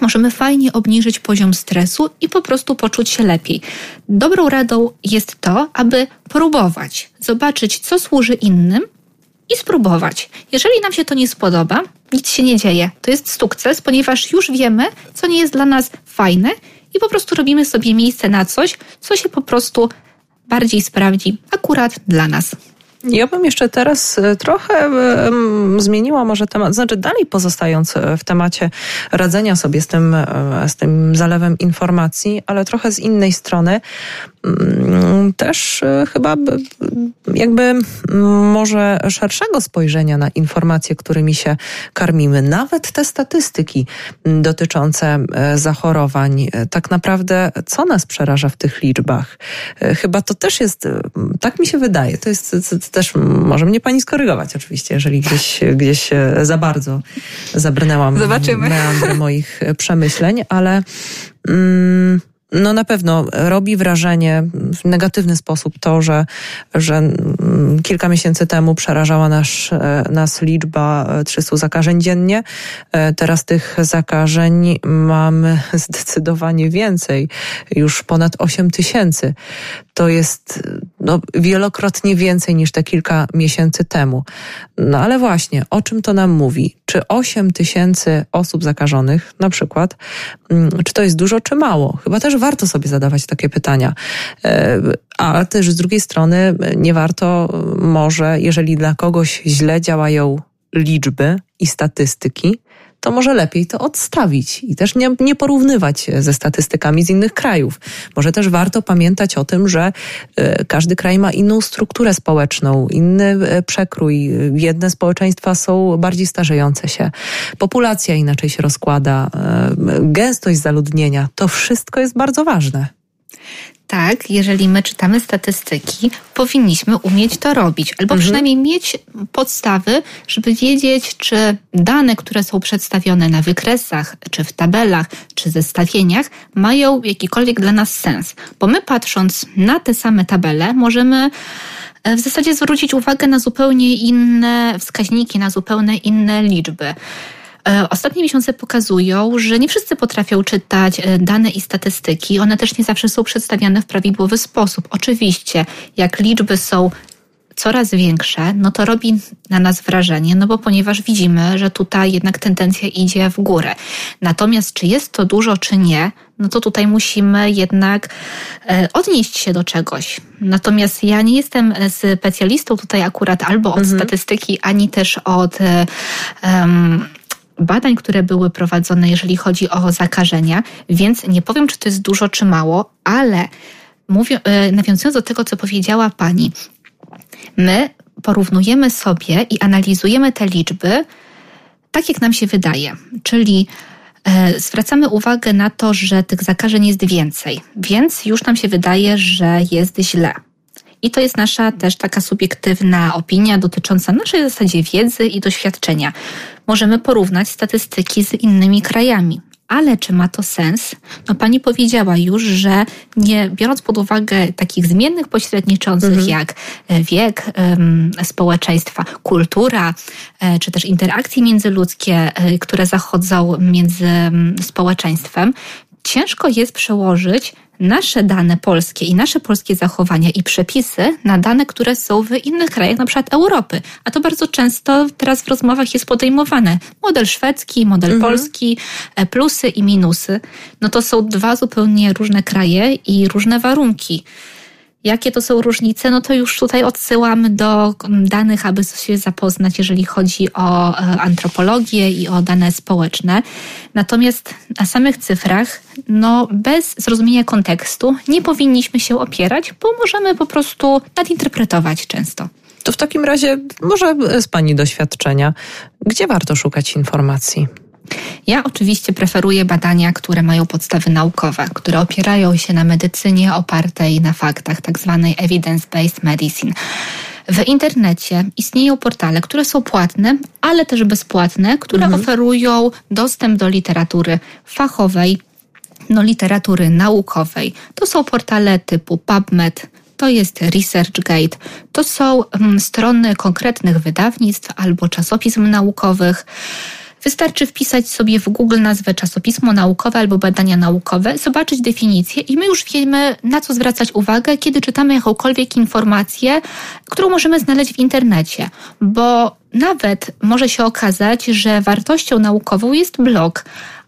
możemy fajnie obniżyć poziom stresu i po prostu poczuć się lepiej. Dobrą radą jest to, aby próbować, zobaczyć, co służy innym i spróbować. Jeżeli nam się to nie spodoba, nic się nie dzieje. To jest sukces, ponieważ już wiemy, co nie jest dla nas fajne i po prostu robimy sobie miejsce na coś, co się po prostu bardziej sprawdzi akurat dla nas. Ja bym jeszcze teraz e, trochę zmieniła może temat, znaczy dalej pozostając e, w temacie radzenia sobie z tym, e, z tym zalewem informacji, ale trochę z innej strony. Mm, też chyba jakby może szerszego spojrzenia na informacje, którymi się karmimy. Nawet te statystyki dotyczące zachorowań. Tak naprawdę, co nas przeraża w tych liczbach? Chyba to też jest, tak mi się wydaje, to jest też może mnie pani skorygować oczywiście, jeżeli gdzieś, gdzieś za bardzo zabrnęłam Zobaczymy. meandry moich przemyśleń, ale mm, no na pewno robi wrażenie w negatywny sposób to, że, że mm, kilka miesięcy temu przerażała nas, e, nas liczba 300 zakażeń dziennie. E, teraz tych zakażeń mamy (laughs) zdecydowanie więcej, już ponad 8 tysięcy. To jest no, wielokrotnie więcej niż te kilka miesięcy temu. No ale właśnie, o czym to nam mówi? Czy 8 tysięcy osób zakażonych, na przykład, mm, czy to jest dużo, czy mało? Chyba też warto sobie zadawać takie pytania. E, a też z drugiej strony nie warto może, jeżeli dla kogoś źle działają liczby i statystyki, to może lepiej to odstawić i też nie, nie porównywać ze statystykami z innych krajów. Może też warto pamiętać o tym, że e, każdy kraj ma inną strukturę społeczną, inny e, przekrój. Jedne społeczeństwa są bardziej starzejące się, populacja inaczej się rozkłada, e, gęstość zaludnienia. To wszystko jest bardzo ważne tak, jeżeli my czytamy statystyki, powinniśmy umieć to robić, albo mhm. przynajmniej mieć podstawy, żeby wiedzieć, czy dane, które są przedstawione na wykresach, czy w tabelach, czy zestawieniach, mają jakikolwiek dla nas sens. Bo my patrząc na te same tabele, możemy e, w zasadzie zwrócić uwagę na zupełnie inne wskaźniki, na zupełnie inne liczby. E, ostatnie miesiące pokazują, że nie wszyscy potrafią czytać e, dane i statystyki. One też nie zawsze są przedstawiane w prawidłowy sposób. Oczywiście, jak liczby są coraz większe, no to robi na nas wrażenie, no bo ponieważ widzimy, że tutaj jednak tendencja idzie w górę. Natomiast czy jest to dużo, czy nie, no to tutaj musimy jednak e, odnieść się do czegoś. Natomiast ja nie jestem specjalistą tutaj akurat albo od mhm. statystyki, ani też od um, badań, które były prowadzone, jeżeli chodzi o zakażenia, więc nie powiem, czy to jest dużo, czy mało, ale mówię, e, nawiązując do tego, co powiedziała Pani, my porównujemy sobie i analizujemy te liczby tak, jak nam się wydaje, czyli e, zwracamy uwagę na to, że tych zakażeń jest więcej, więc już nam się wydaje, że jest źle. I to jest nasza też taka subiektywna opinia dotycząca naszej zasadzie wiedzy i doświadczenia. Możemy porównać statystyki z innymi krajami. Ale czy ma to sens? No pani powiedziała już, że nie biorąc pod uwagę takich zmiennych pośredniczących mhm. jak e, wiek um, społeczeństwa, kultura, e, czy też interakcje międzyludzkie, e, które zachodzą między społeczeństwem, ciężko jest przełożyć nasze dane polskie i nasze polskie zachowania i przepisy na dane, które są w innych krajach, na przykład Europy. A to bardzo często teraz w rozmowach jest podejmowane. Model szwedzki, model mhm. polski, e, plusy i minusy. No to są dwa zupełnie różne kraje i różne warunki. Jakie to są różnice? No to już tutaj odsyłamy do danych, aby się zapoznać, jeżeli chodzi o e, antropologię i o dane społeczne. Natomiast na samych cyfrach, no bez zrozumienia kontekstu, nie powinniśmy się opierać, bo możemy po prostu nadinterpretować często. To w takim razie, może z Pani doświadczenia, gdzie warto szukać informacji? Ja oczywiście preferuję badania, które mają podstawy naukowe, które opierają się na medycynie opartej na faktach, tak zwanej evidence-based medicine. W internecie istnieją portale, które są płatne, ale też bezpłatne, które mhm. oferują dostęp do literatury fachowej, no literatury naukowej. To są portale typu PubMed, to jest ResearchGate. To są mm, strony konkretnych wydawnictw albo czasopism naukowych. Wystarczy wpisać sobie w Google nazwę czasopismo naukowe albo badania naukowe, zobaczyć definicję i my już wiemy, na co zwracać uwagę, kiedy czytamy jakąkolwiek informację, którą możemy znaleźć w internecie. Bo nawet może się okazać, że wartością naukową jest blog,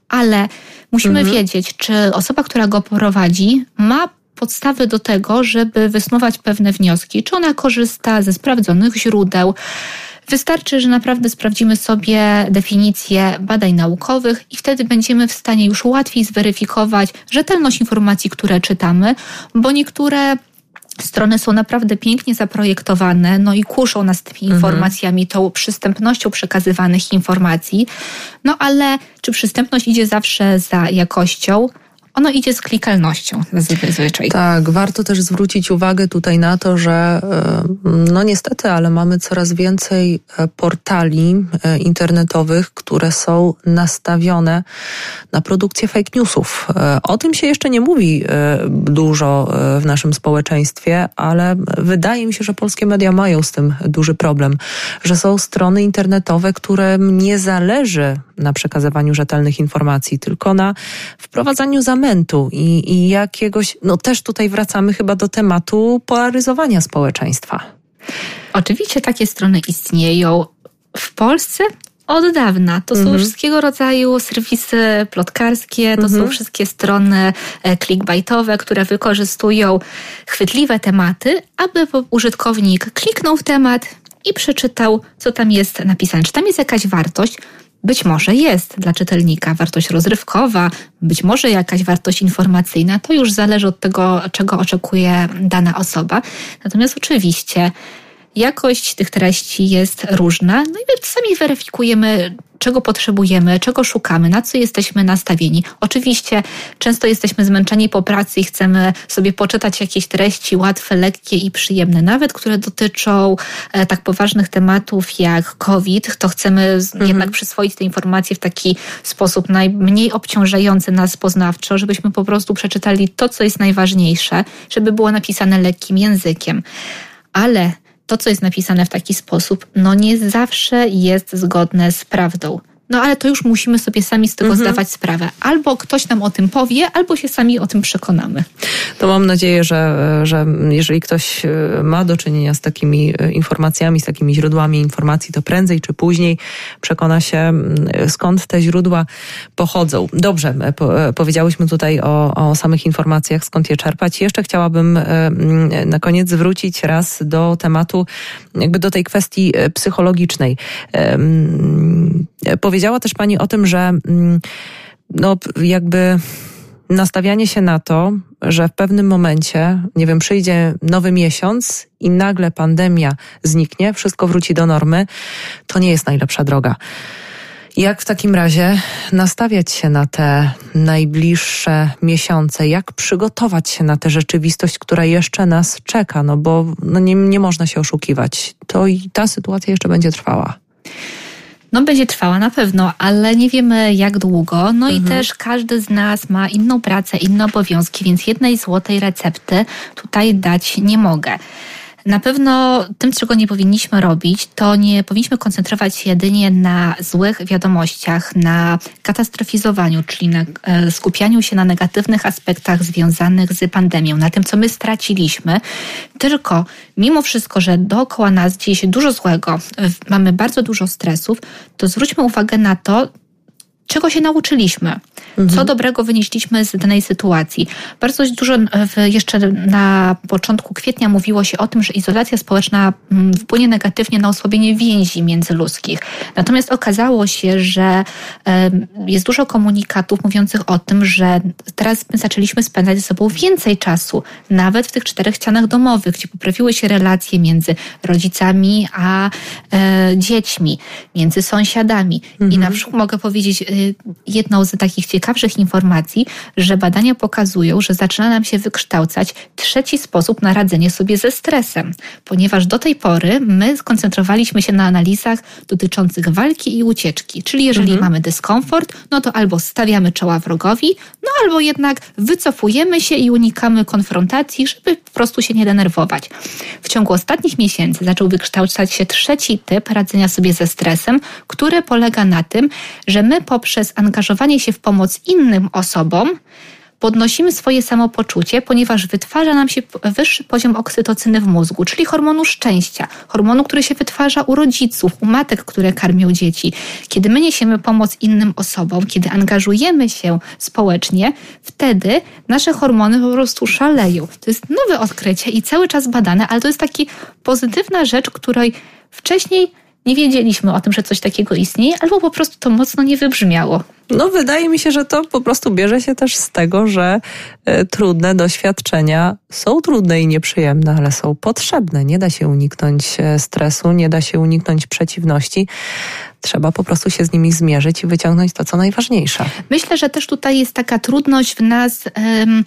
ale musimy mhm. wiedzieć, czy osoba, która go prowadzi, ma podstawy do tego, żeby wysnuwać pewne wnioski, czy ona korzysta ze sprawdzonych źródeł. Wystarczy, że naprawdę sprawdzimy sobie definicję badań naukowych i wtedy będziemy w stanie już łatwiej zweryfikować rzetelność informacji, które czytamy, bo niektóre Strony są naprawdę pięknie zaprojektowane, no i kuszą nas tymi mhm. informacjami, tą przystępnością przekazywanych informacji. No ale czy przystępność idzie zawsze za jakością? Ono idzie z klikalnością zazwyczaj. Tak, warto też zwrócić uwagę tutaj na to, że e, no niestety, ale mamy coraz więcej e, portali e, internetowych, które są nastawione na produkcję fake newsów. O tym się jeszcze nie mówi dużo w naszym społeczeństwie, ale wydaje mi się, że polskie media mają z tym duży problem, że są strony internetowe, które nie zależy na przekazywaniu rzetelnych informacji, tylko na wprowadzaniu i, i jakiegoś, no też tutaj wracamy chyba do tematu polaryzowania społeczeństwa. Oczywiście takie strony istnieją. W Polsce od dawna. To mhm. są wszystkiego rodzaju serwisy plotkarskie, to mhm. są wszystkie strony e, clickbaitowe, które wykorzystują chwytliwe tematy, aby użytkownik kliknął w temat i przeczytał, co tam jest napisane. Czy tam jest jakaś wartość? Być może jest dla czytelnika wartość rozrywkowa, być może jakaś wartość informacyjna, to już zależy od tego, czego oczekuje dana osoba. Natomiast oczywiście jakość tych treści jest różna, no i my sami weryfikujemy, czego potrzebujemy, czego szukamy, na co jesteśmy nastawieni. Oczywiście często jesteśmy zmęczeni po pracy i chcemy sobie poczytać jakieś treści łatwe, lekkie i przyjemne, nawet które dotyczą e, tak poważnych tematów jak COVID, to chcemy mhm. jednak przyswoić te informacje w taki sposób najmniej obciążający nas poznawczo, żebyśmy po prostu przeczytali to, co jest najważniejsze, żeby było napisane lekkim językiem. Ale to, co jest napisane w taki sposób, no nie zawsze jest zgodne z prawdą. No ale to już musimy sobie sami z tego mhm. zdawać sprawę. Albo ktoś nam o tym powie, albo się sami o tym przekonamy. To mam nadzieję, że, że jeżeli ktoś e, ma do czynienia z takimi e, informacjami, z takimi źródłami informacji, to prędzej czy później przekona się, skąd te źródła pochodzą. Dobrze, e, powiedziałyśmy tutaj o, o samych informacjach, skąd je czerpać. Jeszcze chciałabym na koniec zwrócić raz do tematu, jakby do tej kwestii psychologicznej Powiedziała też Pani o tym, że mm, no, jakby nastawianie się na to, że w pewnym momencie, nie wiem, przyjdzie nowy miesiąc i nagle pandemia zniknie, wszystko wróci do normy, to nie jest najlepsza droga. Jak w takim razie nastawiać się na te najbliższe miesiące? Jak przygotować się na tę rzeczywistość, która jeszcze nas czeka? No bo no nie, nie można się oszukiwać. To i ta sytuacja jeszcze będzie trwała. No będzie trwała na pewno, ale nie wiemy jak długo. No mhm. i też każdy z nas ma inną pracę, inne obowiązki, więc jednej złotej recepty tutaj dać nie mogę. Na pewno tym, czego nie powinniśmy robić, to nie powinniśmy koncentrować się jedynie na złych wiadomościach, na katastrofizowaniu, czyli na e, skupianiu się na negatywnych aspektach związanych z pandemią, na tym, co my straciliśmy, tylko mimo wszystko, że dookoła nas dzieje się dużo złego, mamy bardzo dużo stresów, to zwróćmy uwagę na to, czego się nauczyliśmy, mhm. co dobrego wynieśliśmy z danej sytuacji. Bardzo dużo jeszcze na początku kwietnia mówiło się o tym, że izolacja społeczna mm, wpłynie negatywnie na osłabienie więzi międzyludzkich. Natomiast okazało się, że jest dużo komunikatów mówiących o tym, że teraz zaczęliśmy spędzać ze sobą więcej czasu, nawet w tych czterech ścianach domowych, gdzie poprawiły się relacje między rodzicami a e, dziećmi, między sąsiadami. Mhm. I na przykład mogę powiedzieć y, jedną z takich ciekawszych informacji, że badania pokazują, że zaczyna nam się wykształcać trzeci sposób na radzenie sobie ze stresem, ponieważ do tej pory my skoncentrowaliśmy się na analizach dotyczących walki i ucieczki, czyli jeżeli mhm. mamy dyskomfort, no to albo stawiamy czoła wrogowi, no albo jednak wycofujemy się i unikamy konfrontacji, żeby po prostu się nie denerwować. W ciągu ostatnich miesięcy zaczął wykształcać się trzeci typ radzenia sobie ze stresem, który polega na tym, że my poprzez angażowanie się w pomoc innym osobom, podnosimy swoje samopoczucie, ponieważ wytwarza nam się wyższy poziom oksytocyny w mózgu, czyli hormonu szczęścia, hormonu, który się wytwarza u rodziców, u matek, które karmią dzieci. Kiedy my niesiemy pomoc innym osobom, kiedy angażujemy się społecznie, wtedy nasze hormony po prostu szaleją. To jest nowe odkrycie i cały czas badane, ale to jest taka pozytywna rzecz, której wcześniej nie wiedzieliśmy o tym, że coś takiego istnieje, albo po prostu to mocno nie wybrzmiało. No, wydaje mi się, że to po prostu bierze się też z tego, że y, trudne doświadczenia są trudne i nieprzyjemne, ale są potrzebne. Nie da się uniknąć e, stresu, nie da się uniknąć przeciwności. Trzeba po prostu się z nimi zmierzyć i wyciągnąć to, co najważniejsze. Myślę, że też tutaj jest taka trudność w nas um,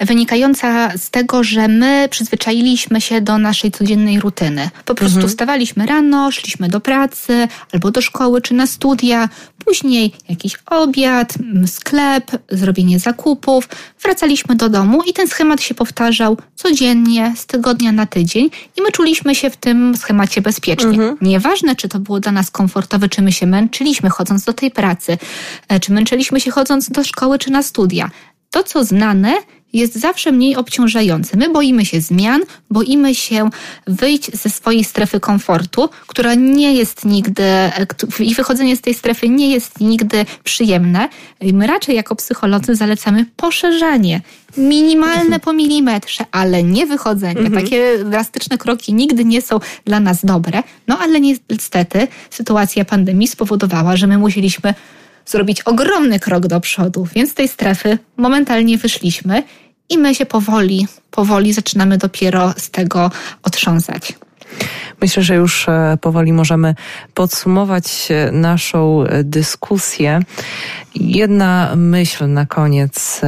wynikająca z tego, że my przyzwyczailiśmy się do naszej codziennej rutyny. Po prostu mhm. wstawaliśmy rano, szliśmy do pracy albo do szkoły czy na studia, później jakiś obiad, sklep, zrobienie zakupów, wracaliśmy do domu i ten schemat się powtarzał codziennie, z tygodnia na tydzień i my czuliśmy się w tym schemacie bezpiecznie. Mhm. Nieważne, czy to było dla nas komfortowe, czy my się męczyliśmy chodząc do tej pracy, e, czy męczyliśmy się chodząc do szkoły, czy na studia. To, co znane, jest zawsze mniej obciążający. My boimy się zmian, boimy się wyjść ze swojej strefy komfortu, która nie jest nigdy, i wychodzenie z tej strefy nie jest nigdy przyjemne. My raczej jako psycholodzy zalecamy poszerzanie. Minimalne po milimetrze, ale nie wychodzenie. Mhm. Takie drastyczne kroki nigdy nie są dla nas dobre. No ale niestety sytuacja pandemii spowodowała, że my musieliśmy zrobić ogromny krok do przodu, więc z tej strefy momentalnie wyszliśmy i my się powoli, powoli zaczynamy dopiero z tego otrząsać. Myślę, że już e, powoli możemy podsumować e, naszą e, dyskusję. Jedna myśl na koniec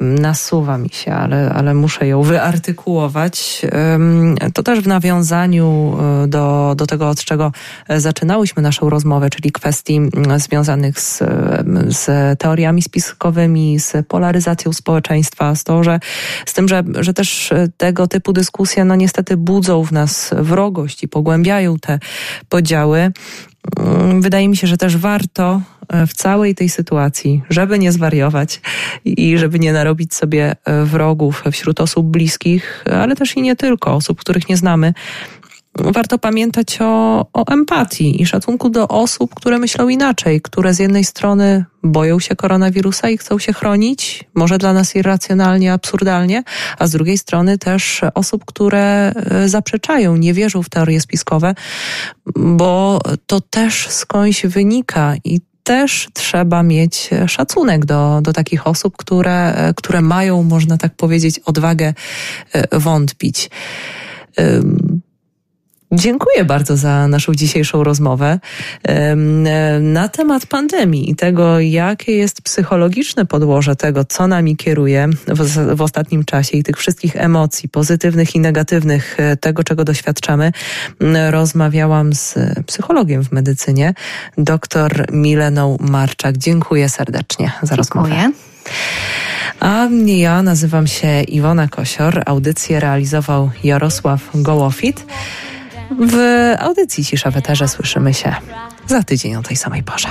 nasuwa mi się, ale, ale muszę ją wyartykułować. To też w nawiązaniu do, do tego, od czego zaczynałyśmy naszą rozmowę, czyli kwestii związanych z, z teoriami spiskowymi, z polaryzacją społeczeństwa, z, to, że, z tym, że, że też tego typu dyskusje no niestety budzą w nas wrogość i pogłębiają te podziały. Mm, wydaje mi się, że też warto e, w całej tej sytuacji, żeby nie zwariować i żeby nie narobić sobie e, wrogów wśród osób bliskich, ale też i nie tylko, osób, których nie znamy, warto pamiętać o, o empatii i szacunku do osób, które myślą inaczej, które z jednej strony boją się koronawirusa i chcą się chronić, może dla nas irracjonalnie, absurdalnie, a z drugiej strony też osób, które e, zaprzeczają, nie wierzą w teorie spiskowe, bo to też skądś wynika i też trzeba mieć szacunek do, do takich osób, które, e, które mają, można tak powiedzieć, odwagę e, wątpić. Dziękuję bardzo za naszą dzisiejszą rozmowę na temat pandemii i tego, jakie jest psychologiczne podłoże tego, co nami kieruje w, w ostatnim czasie i tych wszystkich emocji pozytywnych i negatywnych, e, tego, czego doświadczamy. Rozmawiałam z psychologiem w medycynie, dr Mileną Marczak. Dziękuję serdecznie za Dziękuję. rozmowę. A ja nazywam się Iwona Kosior. Audycję realizował Jarosław Gołofit. W audycji Cisza w Eterze słyszymy się za tydzień o tej samej porze.